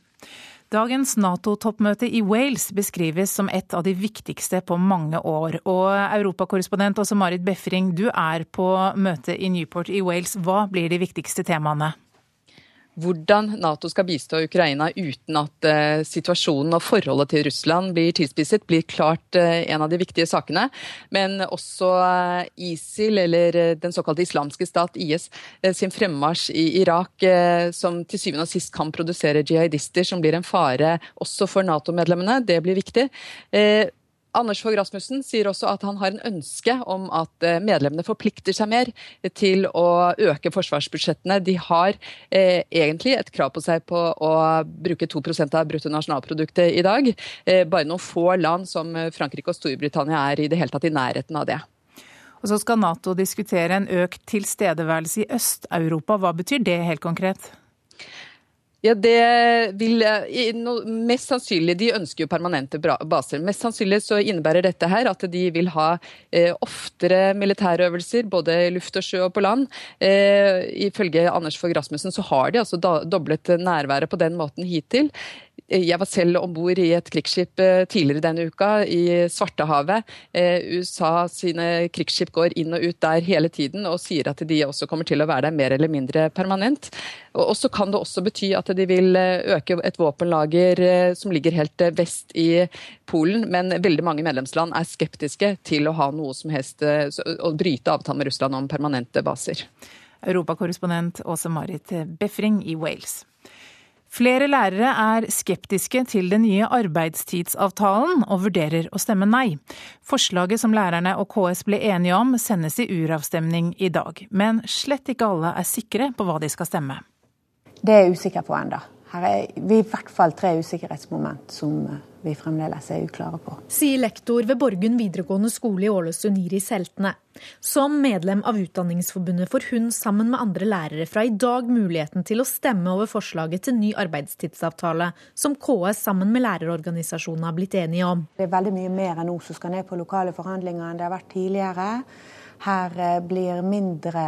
[SPEAKER 36] Dagens Nato-toppmøte i Wales beskrives som et av de viktigste på mange år. Og europakorrespondent Marit Befring, du er på møte i Newport i Wales. Hva blir de viktigste temaene?
[SPEAKER 51] Hvordan Nato skal bistå Ukraina uten at uh, situasjonen og forholdet til Russland blir tilspisset, blir klart uh, en av de viktige sakene. Men også uh, ISIL, eller den såkalte islamske stat, IS, sin fremmarsj i Irak, som til syvende og sist kan produsere jihadister, som blir en fare også for Nato-medlemmene, det blir viktig. Anders Fogh Rasmussen sier også at han har en ønske om at eh, medlemmene forplikter seg mer til å øke forsvarsbudsjettene. De har eh, egentlig et krav på seg på å bruke 2% av bruttonasjonalproduktet i dag. Eh, bare noen få land som Frankrike og Storbritannia er i det hele tatt i nærheten av det.
[SPEAKER 36] Og så skal Nato diskutere en økt tilstedeværelse i Øst-Europa. Hva betyr det helt konkret?
[SPEAKER 51] Ja, det vil Mest sannsynlig De ønsker jo permanente baser. Mest sannsynlig så innebærer dette her at de vil ha eh, oftere militærøvelser, både luft og sjø og på land. Eh, ifølge Anders Fogh Rasmussen så har de altså doblet nærværet på den måten hittil. Jeg var selv om bord i et krigsskip eh, tidligere denne uka, i Svartehavet. Eh, USA sine krigsskip går inn og ut der hele tiden og sier at de også kommer til å være der mer eller mindre permanent. Og så kan det også bety at de vil eh, øke et våpenlager som ligger helt vest i Polen, men veldig mange medlemsland er skeptiske til å ha noe som helst, å bryte avtalen med Russland om permanente baser.
[SPEAKER 36] Europakorrespondent Åse Marit Befring i Wales. Flere lærere er skeptiske til den nye arbeidstidsavtalen og vurderer å stemme nei. Forslaget som lærerne og KS ble enige om, sendes i uravstemning i dag. Men slett ikke alle er sikre på hva de skal stemme.
[SPEAKER 39] Det er jeg usikker på ennå. Her er vi i hvert fall tre usikkerhetsmoment som vi fremdeles er uklare på.
[SPEAKER 40] Sier lektor ved Borgund videregående skole i Ålesund, Iris Heltene. Som medlem av Utdanningsforbundet får hun sammen med andre lærere fra i dag muligheten til å stemme over forslaget til ny arbeidstidsavtale, som KS sammen med lærerorganisasjonene har blitt enige om.
[SPEAKER 39] Det er veldig mye mer enn nå som skal ned på lokale forhandlinger enn det har vært tidligere. Her eh, blir mindre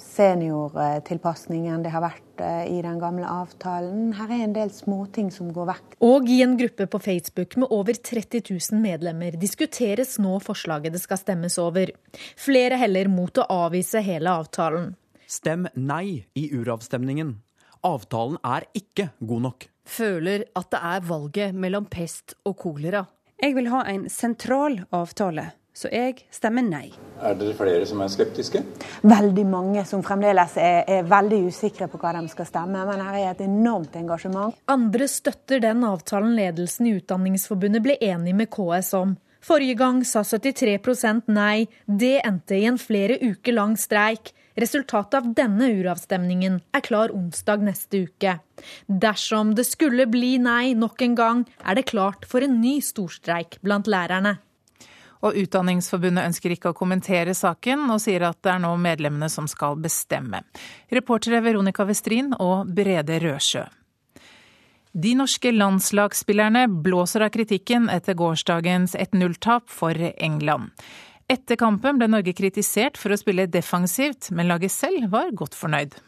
[SPEAKER 39] seniortilpasning enn det har vært eh, i den gamle avtalen. Her er en del småting som går vekk.
[SPEAKER 40] Og i en gruppe på Facebook med over 30 000 medlemmer diskuteres nå forslaget det skal stemmes over. Flere heller mot å avvise hele avtalen.
[SPEAKER 59] Stem nei i uravstemningen. Avtalen er ikke god nok.
[SPEAKER 60] Føler at det er valget mellom pest og kolera.
[SPEAKER 61] Jeg vil ha en sentral avtale så jeg stemmer nei.
[SPEAKER 41] Er dere flere som er skeptiske?
[SPEAKER 39] Veldig mange som fremdeles er, er, veldig usikre på hva de skal stemme. Men her er et enormt engasjement.
[SPEAKER 40] Andre støtter den avtalen ledelsen i Utdanningsforbundet ble enig med KS om. Forrige gang sa 73% nei. Det endte i en flere uker lang streik. Resultatet av denne uravstemningen er klar onsdag neste uke. Dersom det skulle bli nei nok en gang, er det klart for en ny storstreik blant lærerne.
[SPEAKER 36] Og Utdanningsforbundet ønsker ikke å kommentere saken, og sier at det er nå medlemmene som skal bestemme. Reportere Veronica Westrin og Brede Røsjø. De norske landslagsspillerne blåser av kritikken etter gårsdagens 1-0-tap for England. Etter kampen ble Norge kritisert for å spille defensivt, men laget selv var godt fornøyd.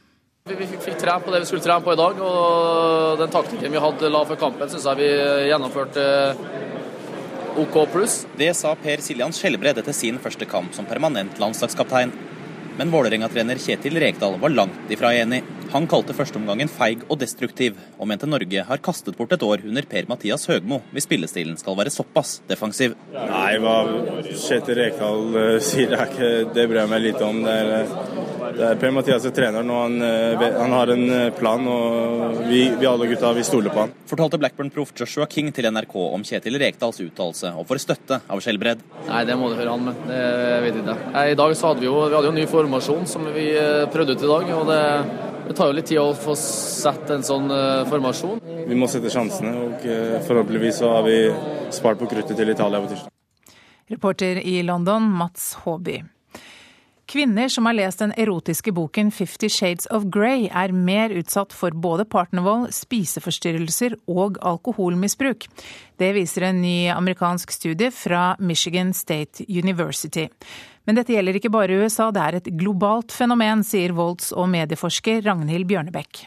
[SPEAKER 62] Vi fikk, trent på det vi skulle trene på i dag, og den taktikken vi hadde la for kampen, syns jeg vi gjennomførte OK pluss.
[SPEAKER 63] Det sa Per Siljan Skjelbred etter sin første kamp som permanent landslagskaptein. Men Vålerenga-trener Kjetil Rekdal var langt ifra enig. Han kalte førsteomgangen feig og destruktiv, og mente Norge har kastet bort et år under Per-Mathias Høgmo hvis spillestilen skal være såpass defensiv.
[SPEAKER 64] Nei, hva Kjetil Rekdal uh, sier, det, ikke, det bryr jeg meg lite om. Det er, uh det er Per-Mathias er treneren, og han, eh, han, har en eh, plan. og vi, vi, alle gutta vi stoler på han.
[SPEAKER 63] Fortalte Blackburn-proff Joshua King til NRK om Kjetil Rekdals uttalelse, og får støtte av Skjelbred.
[SPEAKER 62] Nei, det må du høre han med. Det vet jeg ikke. I dag så hadde vi jo, vi hadde jo en ny formasjon som vi eh, prøvde ut i dag. og det, det tar jo litt tid å få sett en sånn formasjon.
[SPEAKER 64] Vi må sette sjansene, og forhåpentligvis så har vi spart på kruttet til Italia på tirsdag.
[SPEAKER 36] Reporter i London, Mats Håby. Kvinner som har lest den erotiske boken Fifty Shades of Grey, er mer utsatt for både partnervold, spiseforstyrrelser og alkoholmisbruk. Det viser en ny amerikansk studie fra Michigan State University. Men dette gjelder ikke bare USA, det er et globalt fenomen, sier volds- og medieforsker Ragnhild Bjørnebekk.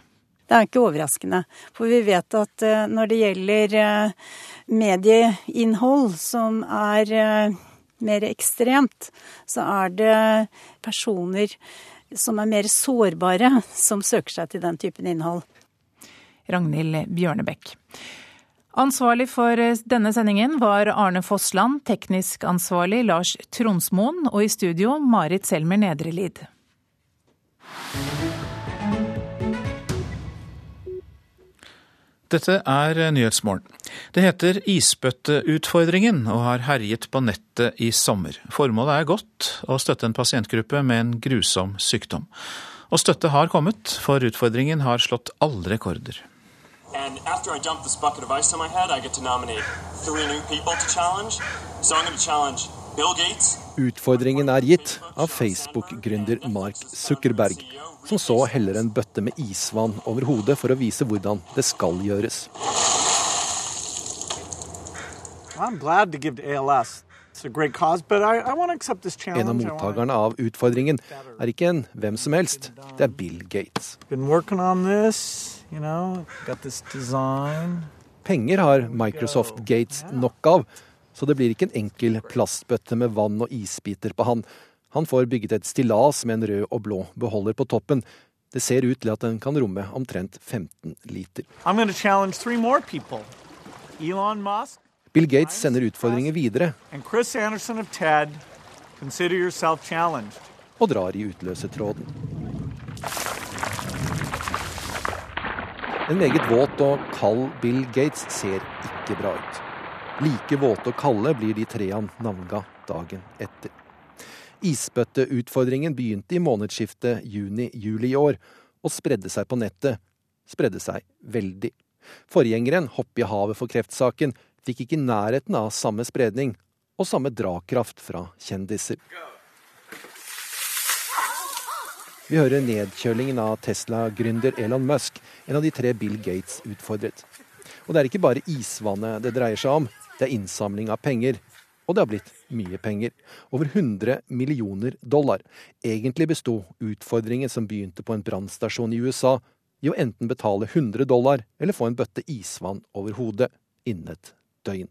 [SPEAKER 65] Det er ikke overraskende, for vi vet at eh, når det gjelder eh, medieinnhold som er eh, mer ekstremt, så er det personer som er mer sårbare, som søker seg til den typen innhold.
[SPEAKER 36] Ragnhild Bjørnebekk. Ansvarlig for denne sendingen var Arne Fossland, teknisk ansvarlig Lars Tronsmoen og i studio Marit Selmer Nedrelid.
[SPEAKER 66] Dette er Nyhetsmorgen. Det heter Isbøtteutfordringen og har herjet på nettet i sommer. Formålet er godt, å støtte en pasientgruppe med en grusom sykdom. Og støtte har kommet, for utfordringen har slått alle rekorder. And after I dump this bucket of ice on my head, I get to nominate three new people to challenge. So I'm going to challenge Bill Gates. Utfordringen er gitt av Facebook-gründer Mark Zuckerberg, som så heller en bøtte med isvann over hodet for å vise hvordan det skal gjøres. I'm glad to give to ALS. Cause, I, I en av mottakerne av utfordringen er ikke en hvem som helst, det er Bill Gates. You know, Penger har Microsoft Gates nok av, så det blir ikke en enkel plastbøtte med vann og isbiter på han. Han får bygget et stillas med en rød og blå beholder på toppen. Det ser ut til at den kan romme omtrent 15 liter. Bill Gates sender utfordringer videre. Og drar i utløsertråden. En meget våt og kald Bill Gates ser ikke bra ut. Like våte og kalde blir de tre han navnga dagen etter. Isbøtteutfordringen begynte i månedsskiftet juni-juli i år, og spredde seg på nettet. Spredde seg veldig. Forgjengeren, Hopp i havet for kreftsaken, fikk ikke nærheten av samme spredning og samme drakraft fra kjendiser. Vi hører nedkjølingen av Tesla-gründer Elon Musk, en av de tre Bill Gates utfordret. Og det er ikke bare isvannet det dreier seg om, det er innsamling av penger. Og det har blitt mye penger. Over 100 millioner dollar. Egentlig besto utfordringen som begynte på en brannstasjon i USA, i å enten betale 100 dollar eller få en bøtte isvann over hodet innen et døgn.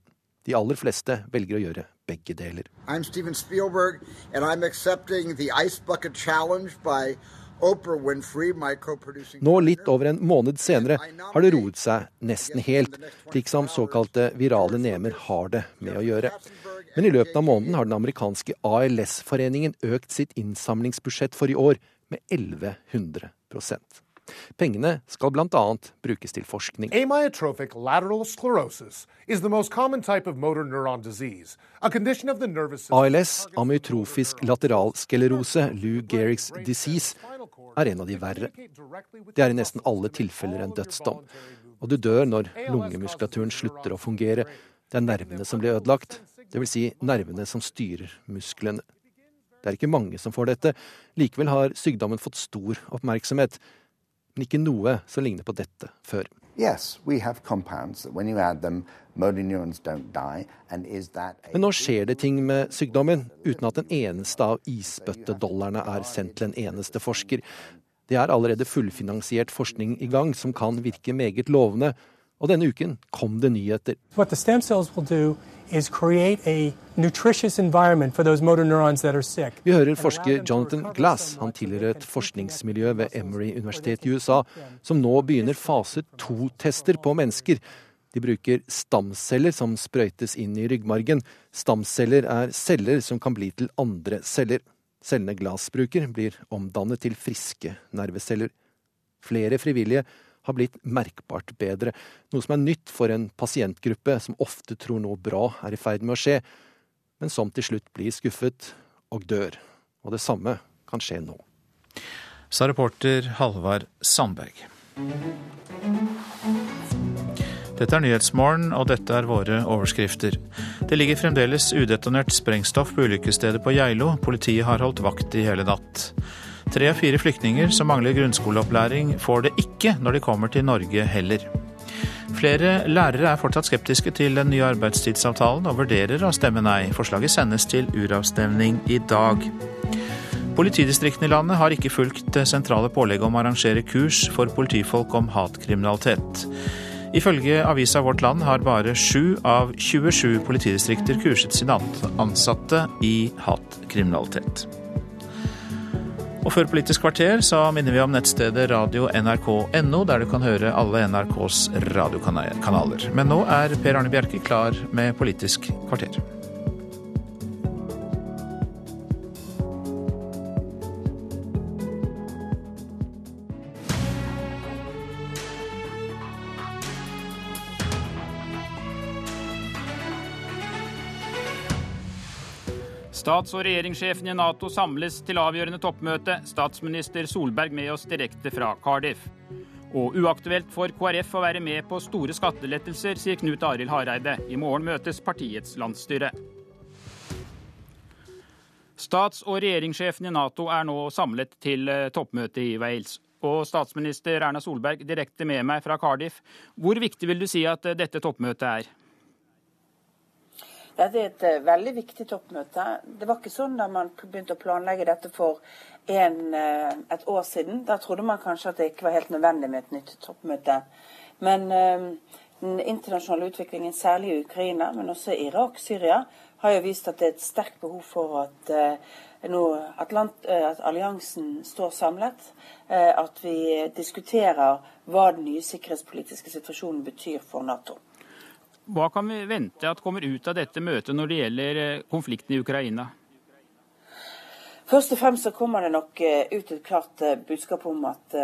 [SPEAKER 66] De aller fleste velger å gjøre begge deler. I'm Steven Spielberg, and I'm accepting the Ice Bucket Challenge by nå, litt over en måned senere, har det roet seg nesten helt, slik som såkalte virale nemer har det med å gjøre. Men i løpet av måneden har den amerikanske ALS-foreningen økt sitt innsamlingsbudsjett for i år med 1100 Pengene skal bl.a. brukes til forskning. Amyotrophic lateral sclerosis is the most common type of motor neuron disease, a condition of the nervous system. ALS, amyotrofisk lateralsklerose, Lou Gehrig's disease, er en av de verre. Det er i nesten alle tilfeller en dødsdom. Og du dør når lungemuskulaturen slutter å fungere. Det er nervene som blir ødelagt, dvs. Si nervene som styrer musklene. Det er ikke mange som får dette. Likevel har sykdommen fått stor oppmerksomhet men ikke noe som ligner på dette før. Yes, them, Men nå skjer det ting med sykdommen, uten at en eneste av isbøttedollarene er sendt til en eneste forsker. Det er allerede fullfinansiert forskning i gang som kan virke meget lovende, og denne uken kom det nyheter. What the stem cells will do vi hører forsker Jonathan Glass. Han tilhører et forskningsmiljø ved Emory-universitetet i USA, som nå begynner fase to-tester på mennesker. De bruker stamceller som sprøytes inn i ryggmargen. Stamceller er celler som kan bli til andre celler. Cellene Glass bruker, blir omdannet til friske nerveceller. Flere frivillige har blitt merkbart bedre, noe som er nytt for en pasientgruppe som ofte tror noe bra er i ferd med å skje, men som til slutt blir skuffet og dør. Og det samme kan skje nå. Sa reporter Halvard Sandberg. Dette er Nyhetsmorgen, og dette er våre overskrifter. Det ligger fremdeles udetonert sprengstoff på ulykkesstedet på Geilo. Politiet har holdt vakt i hele natt. Tre av fire flyktninger som mangler grunnskoleopplæring, får det ikke når de kommer til Norge heller. Flere lærere er fortsatt skeptiske til den nye arbeidstidsavtalen og vurderer å stemme nei. Forslaget sendes til uravstemning i dag. Politidistriktene i landet har ikke fulgt sentrale pålegg om å arrangere kurs for politifolk om hatkriminalitet. Ifølge avisa Vårt Land har bare sju av 27 politidistrikter kurset sine ansatte i hatkriminalitet.
[SPEAKER 1] Og før Politisk kvarter så minner vi om nettstedet radio nrk.no, der du kan høre alle NRKs radiokanaler. Men nå er Per Arne Bjerke klar med Politisk kvarter.
[SPEAKER 54] Stats- og regjeringssjefen i Nato samles til avgjørende toppmøte. Statsminister Solberg med oss direkte fra Cardiff. Og uaktuelt for KrF å være med på store skattelettelser, sier Knut Arild Hareide. I morgen møtes partiets landsstyre. Stats- og regjeringssjefen i Nato er nå samlet til eh, toppmøte i Wales. Og statsminister Erna Solberg direkte med meg fra Cardiff. Hvor viktig vil du si at eh, dette toppmøtet er?
[SPEAKER 67] Dette er et uh, veldig viktig toppmøte. Det var ikke sånn da man begynte å planlegge dette for en, uh, et år siden. Da trodde man kanskje at det ikke var helt nødvendig med et nytt toppmøte. Men uh, den internasjonale utviklingen, særlig i Ukraina, men også Irak, Syria, har jo vist at det er et sterkt behov for at, nå, Atlant, at alliansen står samlet. At vi diskuterer hva den nye sikkerhetspolitiske situasjonen betyr for Nato.
[SPEAKER 54] Hva kan vi vente at kommer ut av dette møtet når det gjelder eh, konflikten i Ukraina?
[SPEAKER 67] Først og fremst så kommer det nok eh, ut et klart eh, budskap om at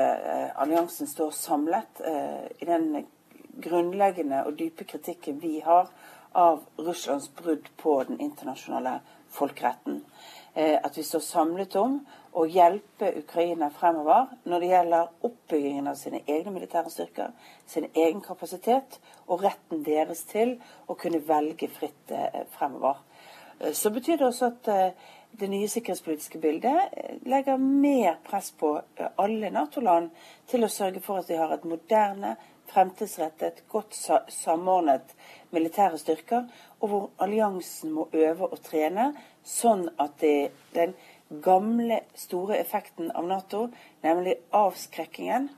[SPEAKER 67] alliansen står samlet i den grunnleggende og dype kritikken vi har av Russlands brudd på den internasjonale folkeretten. At vi står samlet om å hjelpe Ukraina fremover når det gjelder oppbyggingen av sine egne militære styrker, sin egen kapasitet og retten deres til å kunne velge fritt eh, fremover. Eh, så betyr det også at eh, det nye sikkerhetspolitiske bildet legger mer press på alle Nato-land til å sørge for at de har et moderne, fremtidsrettet, godt samordnet militære styrker, og hvor alliansen må øve og trene sånn at det, den gamle, store effekten av Nato, nemlig avskrekkingen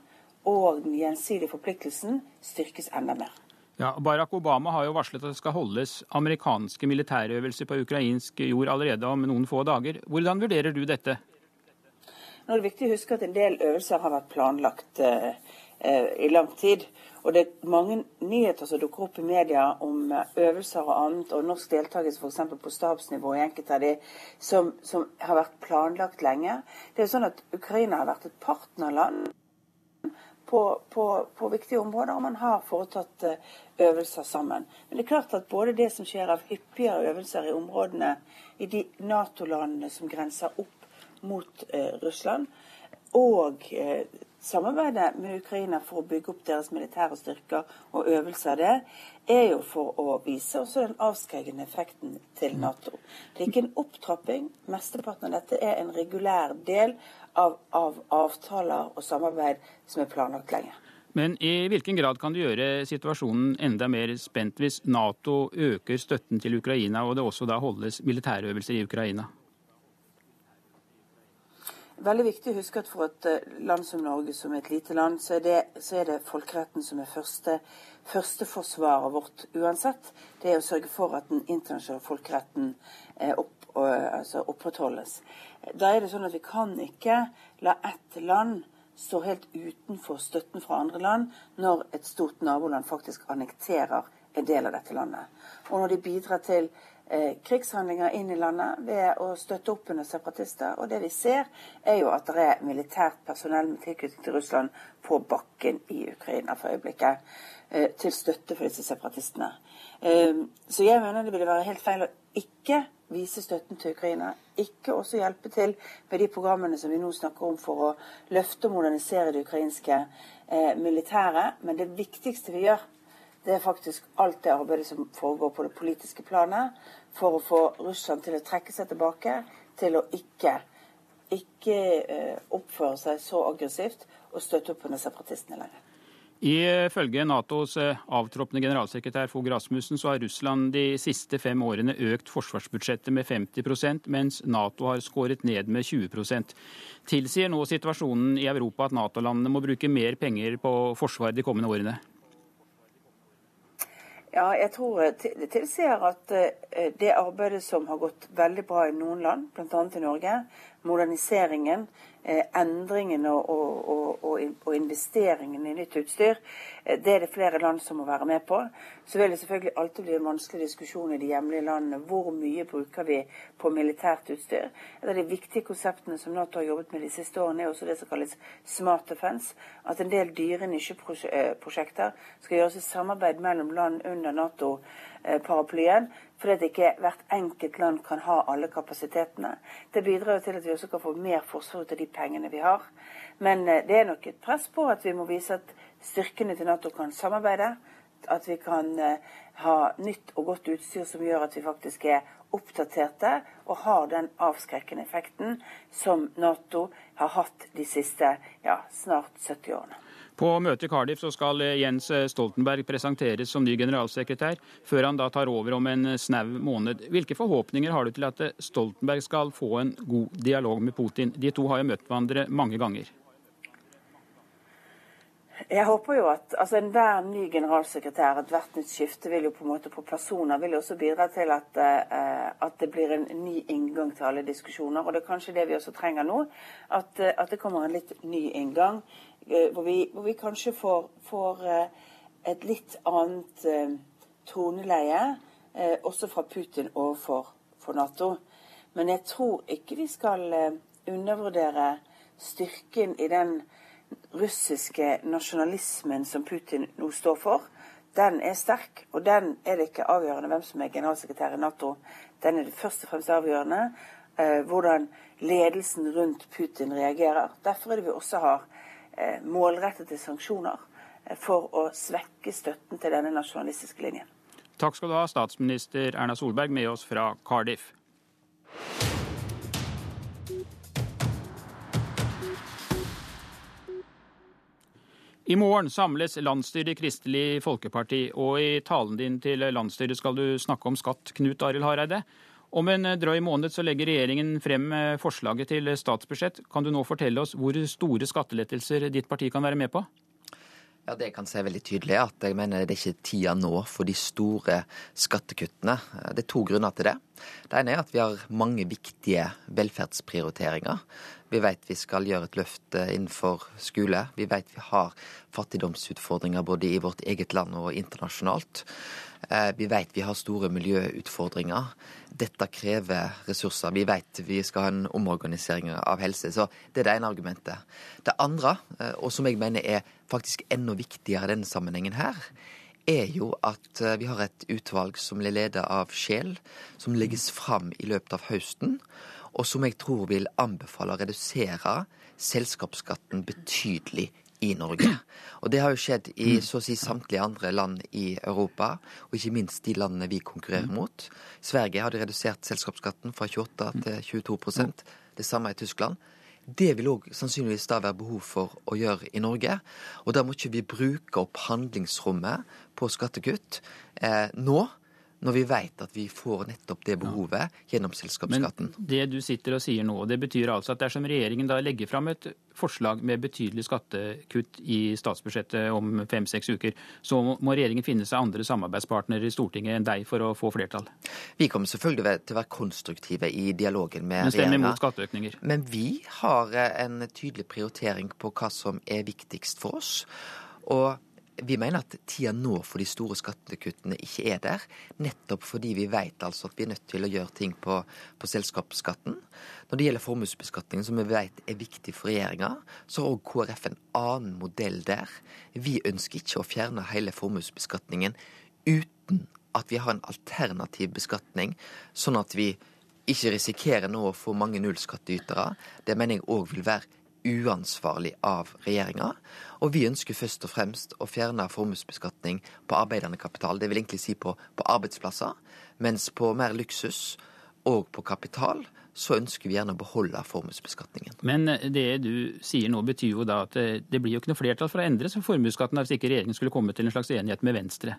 [SPEAKER 67] og den gjensidige forpliktelsen, styrkes enda mer.
[SPEAKER 54] Ja, Barack Obama har jo varslet at det skal holdes amerikanske militærøvelser på ukrainsk jord allerede om noen få dager. Hvordan vurderer du dette?
[SPEAKER 67] Nå er det viktig å huske at en del øvelser har vært planlagt eh, i lang tid. Og det er mange nyheter som dukker opp i media om eh, øvelser og annet, og norsk deltakelse f.eks. på stabsnivå i enkelte av de, som, som, har vært planlagt lenge. Det er jo sånn at Ukraina har vært et partnerland på, på, på viktige områder, og man har foretatt eh, øvelser sammen. Men det er klart at både det som skjer av hyppigere øvelser i områdene i de Nato-landene som grenser opp mot eh, Russland, og eh, samarbeidet med Ukraina for å bygge opp deres militære styrker og øvelser der, er jo for å vise også den avskrekkende effekten til Nato. Det er ikke en opptrapping. Mesteparten av dette er en regulær del av, av avtaler og samarbeid som er planlagt lenge.
[SPEAKER 54] Men i hvilken grad kan det gjøre situasjonen enda mer spent hvis Nato øker støtten til Ukraina, og det også da holdes militærøvelser i Ukraina?
[SPEAKER 67] Veldig viktig å huske at for et eh, land som Norge, som er et lite land, så er det, så er det folkeretten som er første, førsteforsvaret vårt uansett. Det er å sørge for at den internasjonale folkeretten eh, opp, altså opprettholdes. Da er det sånn at vi kan ikke la ett land stå helt utenfor støtten fra andre land når et stort naboland faktisk annekterer en del av dette landet. Og når de bidrar til krigshandlinger inn i landet ved å støtte opp under separatister. Og det vi ser, er jo at det er militært personell med tilknytning til Russland på bakken i Ukraina for øyeblikket, eh, til støtte for disse separatistene. Eh, så jeg mener det ville være helt feil å ikke vise støtten til Ukraina. Ikke også hjelpe til med de programmene som vi nå snakker om for å løfte og modernisere det ukrainske eh, militæret. Men det viktigste vi gjør, det er faktisk alt det arbeidet som foregår på det politiske planet for å få Russland til å trekke seg tilbake, til å ikke, ikke eh, oppføre seg så aggressivt og støtte opp under separatistene lenger.
[SPEAKER 54] Ifølge Natos eh, avtroppende generalsekretær Fogh Rasmussen så har Russland de siste fem årene økt forsvarsbudsjettet med 50% mens Nato har skåret ned med 20% Tilsier nå situasjonen i Europa at Nato-landene må bruke mer penger på forsvar de kommende årene?
[SPEAKER 67] Ja, jeg tror det tilsier at eh, det arbeidet som har gått veldig bra i noen land, bl.a. i Norge, moderniseringen, eh, endringene og, og, og, og, investeringene i nytt utstyr, eh, det er det flere land som må være med på. Så vil det selvfølgelig alltid bli en vanskelig diskusjon i de hjemlige landene. Hvor mye bruker vi på militært utstyr? Et av de viktige konseptene som Nato har jobbet med de siste årene, er også det som kalles smart defense. At en del dyre nisjeprosjekter skal gjøres i samarbeid mellom land under Nato-paraplyen fordi ikke hvert enkelt land kan ha alle kapasitetene. Det bidrar jo til at vi også kan få mer forsvar ut av de pengene vi har. Men eh, det er nok et press på at vi må vise at styrkene til Nato kan samarbeide. At vi kan eh, ha nytt og godt utstyr som gjør at vi faktisk er oppdaterte og har den avskrekkende effekten som Nato har hatt de siste ja, snart 70 årene.
[SPEAKER 54] På møtet i Cardiff så skal Jens Stoltenberg presenteres som ny generalsekretær, før han da tar over om en snau måned. Hvilke forhåpninger har du til at Stoltenberg skal få en god dialog med Putin? De to har jo møtt hverandre mange ganger.
[SPEAKER 67] Jeg håper jo at altså Enhver ny generalsekretær, ethvert nytt skifte vil jo på en måte på personer vil jo også bidra til at, uh, at, det blir en ny inngang til alle diskusjoner. Og det er kanskje det vi også trenger nå. At, uh, at det kommer en litt ny inngang. Uh, hvor, vi, hvor, vi, kanskje får, får et litt annet toneleie, også fra Putin overfor for Nato. Men jeg tror ikke vi skal undervurdere styrken i den russiske nasjonalismen som Putin nå står for, den er sterk. Og den er det ikke avgjørende hvem som er generalsekretær i Nato. Den er det først og fremst avgjørende eh, hvordan ledelsen rundt Putin reagerer. Derfor er det vi også har eh, målrettede sanksjoner eh, for å svekke støtten til denne nasjonalistiske linjen.
[SPEAKER 54] Takk skal du ha, statsminister Erna Solberg, med oss fra Cardiff. I morgen samles landsstyret i Kristelig Folkeparti, og i talen din til landsstyret skal du snakke om skatt, Knut Arild Hareide. Om en drøy måned så legger regjeringen frem eh, forslaget til statsbudsjett. Kan du nå fortelle oss hvor store skattelettelser ditt parti kan være med på?
[SPEAKER 68] Ja, Det jeg kan si veldig tydelig, at jeg mener det er ikke tida nå for de store skattekuttene. Det er to grunner til det. Det ene er at vi har mange viktige velferdsprioriteringer. Vi vet vi skal gjøre et løft eh, innenfor skole. Vi vet vi har fattigdomsutfordringer både i vårt eget land og internasjonalt. Eh, vi vet vi har store miljøutfordringer. Dette krever ressurser. Vi vet vi skal ha en omorganisering av helse. Så det er det ene argumentet. Det andre, eh, og som jeg mener er faktisk enda viktigere i denne sammenhengen her, er jo at vi har et utvalg som blir ledet av Sjel, som legges fram i løpet av høsten og som jeg tror vil anbefale å redusere selskapsskatten betydelig i Norge. Og det har jo skjedd i mm. så å si samtlige andre land i Europa, og ikke minst de landene vi konkurrerer mm. mot. Sverige har de redusert selskapsskatten fra 28 til 22% det samme i Tyskland. Det vil òg sannsynligvis da være behov for å gjøre i Norge. Og da må ikke vi bruke opp handlingsrommet på skattekutt eh, nå når vi vet at vi får nettopp det behovet gjennom selskapsskatten.
[SPEAKER 54] Men det du sitter og sier nå, det betyr altså at dersom regjeringen da legger fram et forslag med betydelig skattekutt i statsbudsjettet om fem-seks uker, så må regjeringen finne seg andre samarbeidspartnere i Stortinget enn deg for å få flertall?
[SPEAKER 68] Vi kommer selvfølgelig til å være konstruktive i dialogen med
[SPEAKER 54] regjeringa. Men stemmer imot skatteøkninger?
[SPEAKER 68] Men vi har en tydelig prioritering på hva som er viktigst for oss. Og vi mener at tida nå for de store skattekuttene ikke er der. Nettopp fordi vi vet altså at vi er nødt til å gjøre ting på, på selskapsskatten. Når det gjelder formuesbeskatningen, som vi vet er viktig for regjeringa, så har òg KrF en annen modell der. Vi ønsker ikke å fjerne hele formuesbeskatningen uten at vi har en alternativ beskatning, sånn at vi ikke risikerer nå å få mange nullskattytere. Det mener jeg òg vil være uansvarlig av regjeringa. Og vi ønsker først og fremst å fjerne formuesbeskatning på arbeidende kapital. Det vil egentlig si på, på arbeidsplasser. Mens på mer luksus og på kapital så ønsker vi gjerne å beholde formuesbeskatningen.
[SPEAKER 54] Men det du sier nå betyr jo da at det blir jo ikke noe flertall for å endre formuesskatten hvis ikke regjeringen skulle komme til en slags enighet med Venstre?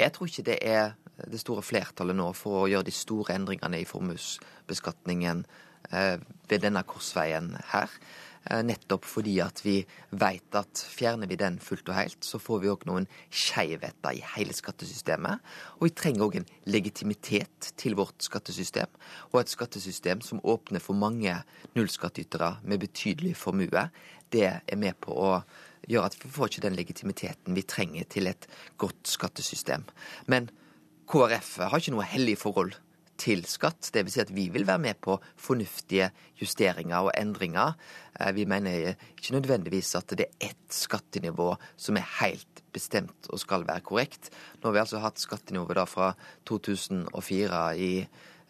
[SPEAKER 68] Jeg tror ikke det er det store flertallet nå for å gjøre de store endringene i formuesbeskatningen eh, ved denne korsveien her. Eh, nettopp fordi at vi vet at fjerner vi den fullt og helt, så får vi òg noen skjevheter i hele skattesystemet. Og vi trenger òg en legitimitet til vårt skattesystem, og et skattesystem som åpner for mange nullskattytere med betydelig formue. Det er med på å gjøre at vi får ikke den legitimiteten vi trenger til et godt skattesystem. Men KrF har ikke noe hellig forhold til skatt. Vil si at vi vil være med på fornuftige justeringer og endringer. Eh, vi mener ikke nødvendigvis at det er ett skattenivå som er helt bestemt og skal være korrekt. Nå har vi altså hatt skattenivået fra 2004 i,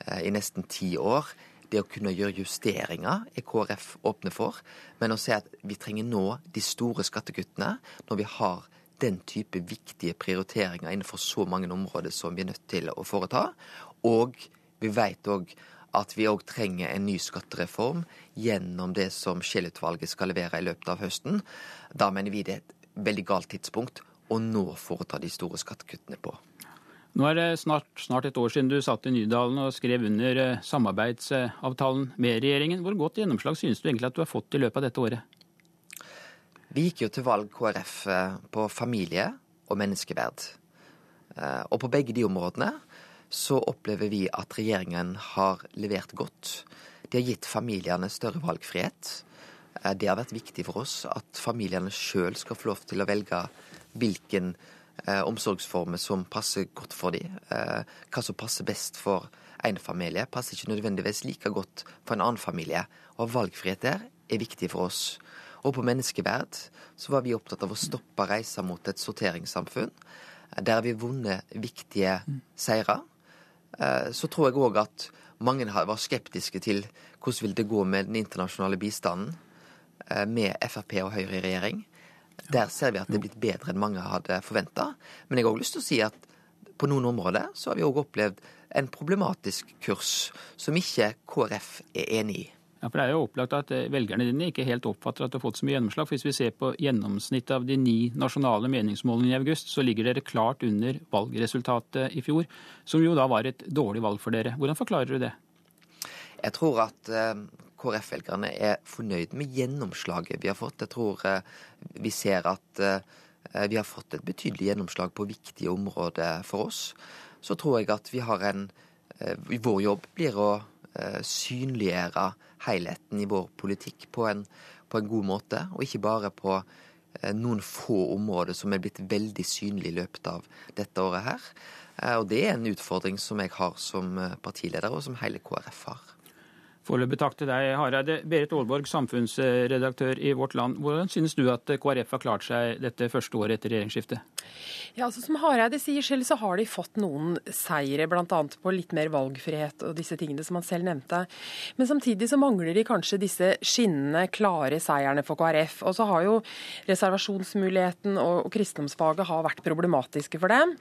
[SPEAKER 68] eh, i nesten ti år. Det å kunne gjøre justeringer er KrF åpne for. Men å si at vi trenger nå de store skattekuttene når vi har den type viktige prioriteringer innenfor så mange områder som vi er nødt til å foreta. Og vi vet òg at vi òg trenger en ny skattereform gjennom det som Scheel-utvalget skal levere i løpet av høsten. Da mener vi det er et veldig galt tidspunkt å nå foreta de store skattekuttene på.
[SPEAKER 54] Nå er det snart, snart, et år siden du satt i Nydalen og skrev under eh, samarbeidsavtalen med regjeringen. Hvor godt gjennomslag synes du egentlig at du har fått i løpet av dette året?
[SPEAKER 68] Vi gikk jo til valg KrF eh, på familie og menneskeverd. Eh, og på begge de områdene så opplever vi at regjeringen har levert godt. De har gitt familiene større valgfrihet. Eh, det har vært viktig for oss at familiene sjøl skal få lov til å velge hvilken eh, omsorgsformer som passer godt for dem. Eh, hva som passer best for en familie, passer ikke nødvendigvis like godt for en annen familie. Og valgfrihet der er viktig for oss. Og på menneskeverd så var vi opptatt av å stoppe reisa mot et sorteringssamfunn. Der har vi vunnet viktige seire. Eh, så tror jeg òg at mange var skeptiske til hvordan vil det gå med den internasjonale bistanden eh, med Frp og Høyre i regjering. Der ser vi at det er blitt bedre enn mange hadde forventa. Men jeg har òg lyst til å si at på noen områder så har vi òg opplevd en problematisk kurs som ikke KrF er enig i.
[SPEAKER 54] Ja, for Det er jo opplagt at eh, velgerne dine ikke helt oppfatter at du har fått så mye gjennomslag. For Hvis vi ser på gjennomsnittet av de ni nasjonale meningsmålingene i august, så ligger dere klart under valgresultatet i fjor, som jo da var et dårlig valg for dere. Hvordan forklarer du det?
[SPEAKER 68] Jeg tror at eh, KrF-velgerne er fornøyd med gjennomslaget vi har fått. Jeg tror eh, vi ser at vi har fått et betydelig gjennomslag på viktige områder for oss. Så tror jeg at vi har en Vår jobb blir å synliggjøre helheten i vår politikk på en, på en god måte, og ikke bare på eh, noen få områder som er blitt veldig synlige i løpet av dette året her. Eh, og det er en utfordring som jeg har som eh, partileder, og som hele KrF har.
[SPEAKER 54] Foreløpig takk til deg, Hareide. Berit Aalborg, samfunnsredaktør i Vårt Land. Hvordan synes du at KrF har klart seg dette første året etter regjeringsskiftet?
[SPEAKER 69] Ja, altså Som Hareide sier selv, så har de fått noen seire, bl.a. på litt mer valgfrihet og disse tingene som han selv nevnte. Men samtidig så mangler de kanskje disse skinnende, klare seierne for KrF. Og så har jo reservasjonsmuligheten og, kristendomsfaget har vært problematiske for dem.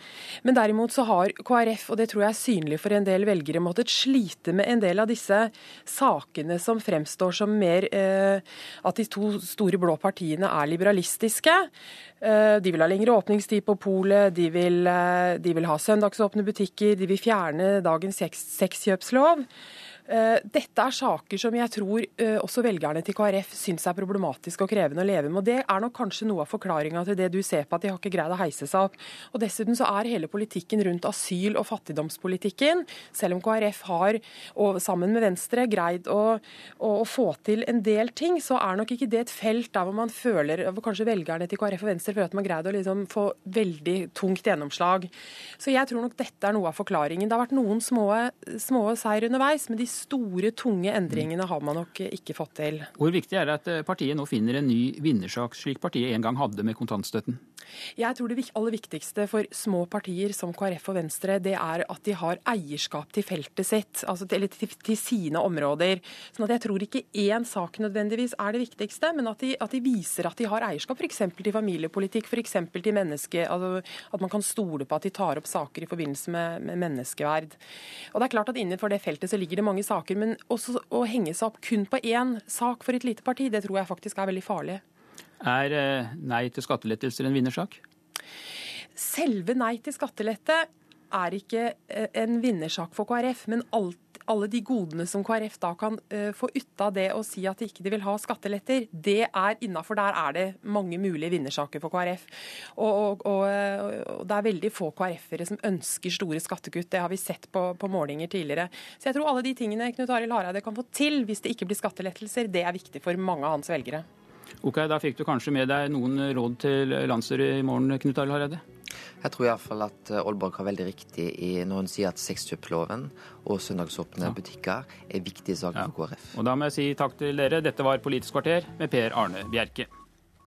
[SPEAKER 69] Men derimot så har KrF, og det tror jeg er synlig for en del velgere, måttet slite med en del av disse sakene som fremstår som mer eh, at de to store blå partiene er liberalistiske. Eh, de vil ha lengre åpningstid på polet, de, eh, de, vil ha søndagsåpne butikker, de vil fjerne dagens sexkjøpslov. Eh, dette er saker som jeg tror eh, også velgerne til KrF syns er problematiske og krevende å leve med. og Det er nok kanskje noe av forklaringa til det du ser på, at de har ikke greid å heise seg opp. Og Dessuten så er hele politikken rundt asyl- og fattigdomspolitikken, selv om KrF har, og sammen med Venstre, greid å, å, å få til en del ting, så er nok ikke det et felt der hvor man føler, hvor kanskje velgerne til KrF og Venstre føler at man greide greid å liksom få veldig tungt gjennomslag. Så jeg tror nok dette er noe av forklaringen. Det har vært noen små, små seier underveis, men de store, tunge endringene har man nok ikke fått til.
[SPEAKER 54] Hvor viktig er det at eh, partiet nå finner en ny vinnersak, slik partiet en gang hadde med kontantstøtten?
[SPEAKER 69] Jeg tror det aller viktigste for små partier som KrF og Venstre, det er at de har eierskap til feltet sitt, altså til, til, til sine områder. Sånn at jeg tror ikke én sak nødvendigvis er det viktigste, men at de, at de viser at de har eierskap f.eks. til familiepolitikk, f.eks. til menneske, altså at man kan stole på at de tar opp saker i forbindelse med, med menneskeverd. Og det er klart at Innenfor det feltet så ligger det mange saker, men også å henge seg opp kun på én sak for et lite parti, det tror jeg faktisk er veldig farlig.
[SPEAKER 54] Er eh, nei til skattelettelser en vinnersak?
[SPEAKER 69] Selve nei til skattelette er ikke eh, en vinnersak for KrF, men alt alle de godene som KrF da kan uh, få ut av det å si at de ikke vil ha skatteletter, det er innafor. Der er det mange mulige vinnersaker for KrF. Og, og, og, og det er veldig få KrF-ere som ønsker store skattekutt. Det har vi sett på, på, målinger tidligere. Så jeg tror alle de tingene Knut Arild Hareide kan få til hvis det ikke blir skattelettelser, det er viktig for mange av hans velgere.
[SPEAKER 54] Ok, Da fikk du kanskje med deg noen råd til landsstyret i morgen, Knut Arild Hareide?
[SPEAKER 68] Jeg tror iallfall at eh, Aalborg har veldig riktig i når hun sier at sexkjøploven og søndagsåpne ja. butikker er viktige saker ja. for KrF.
[SPEAKER 54] Og Da må jeg si takk til dere. Dette var Politisk kvarter med Per Arne Bjerke.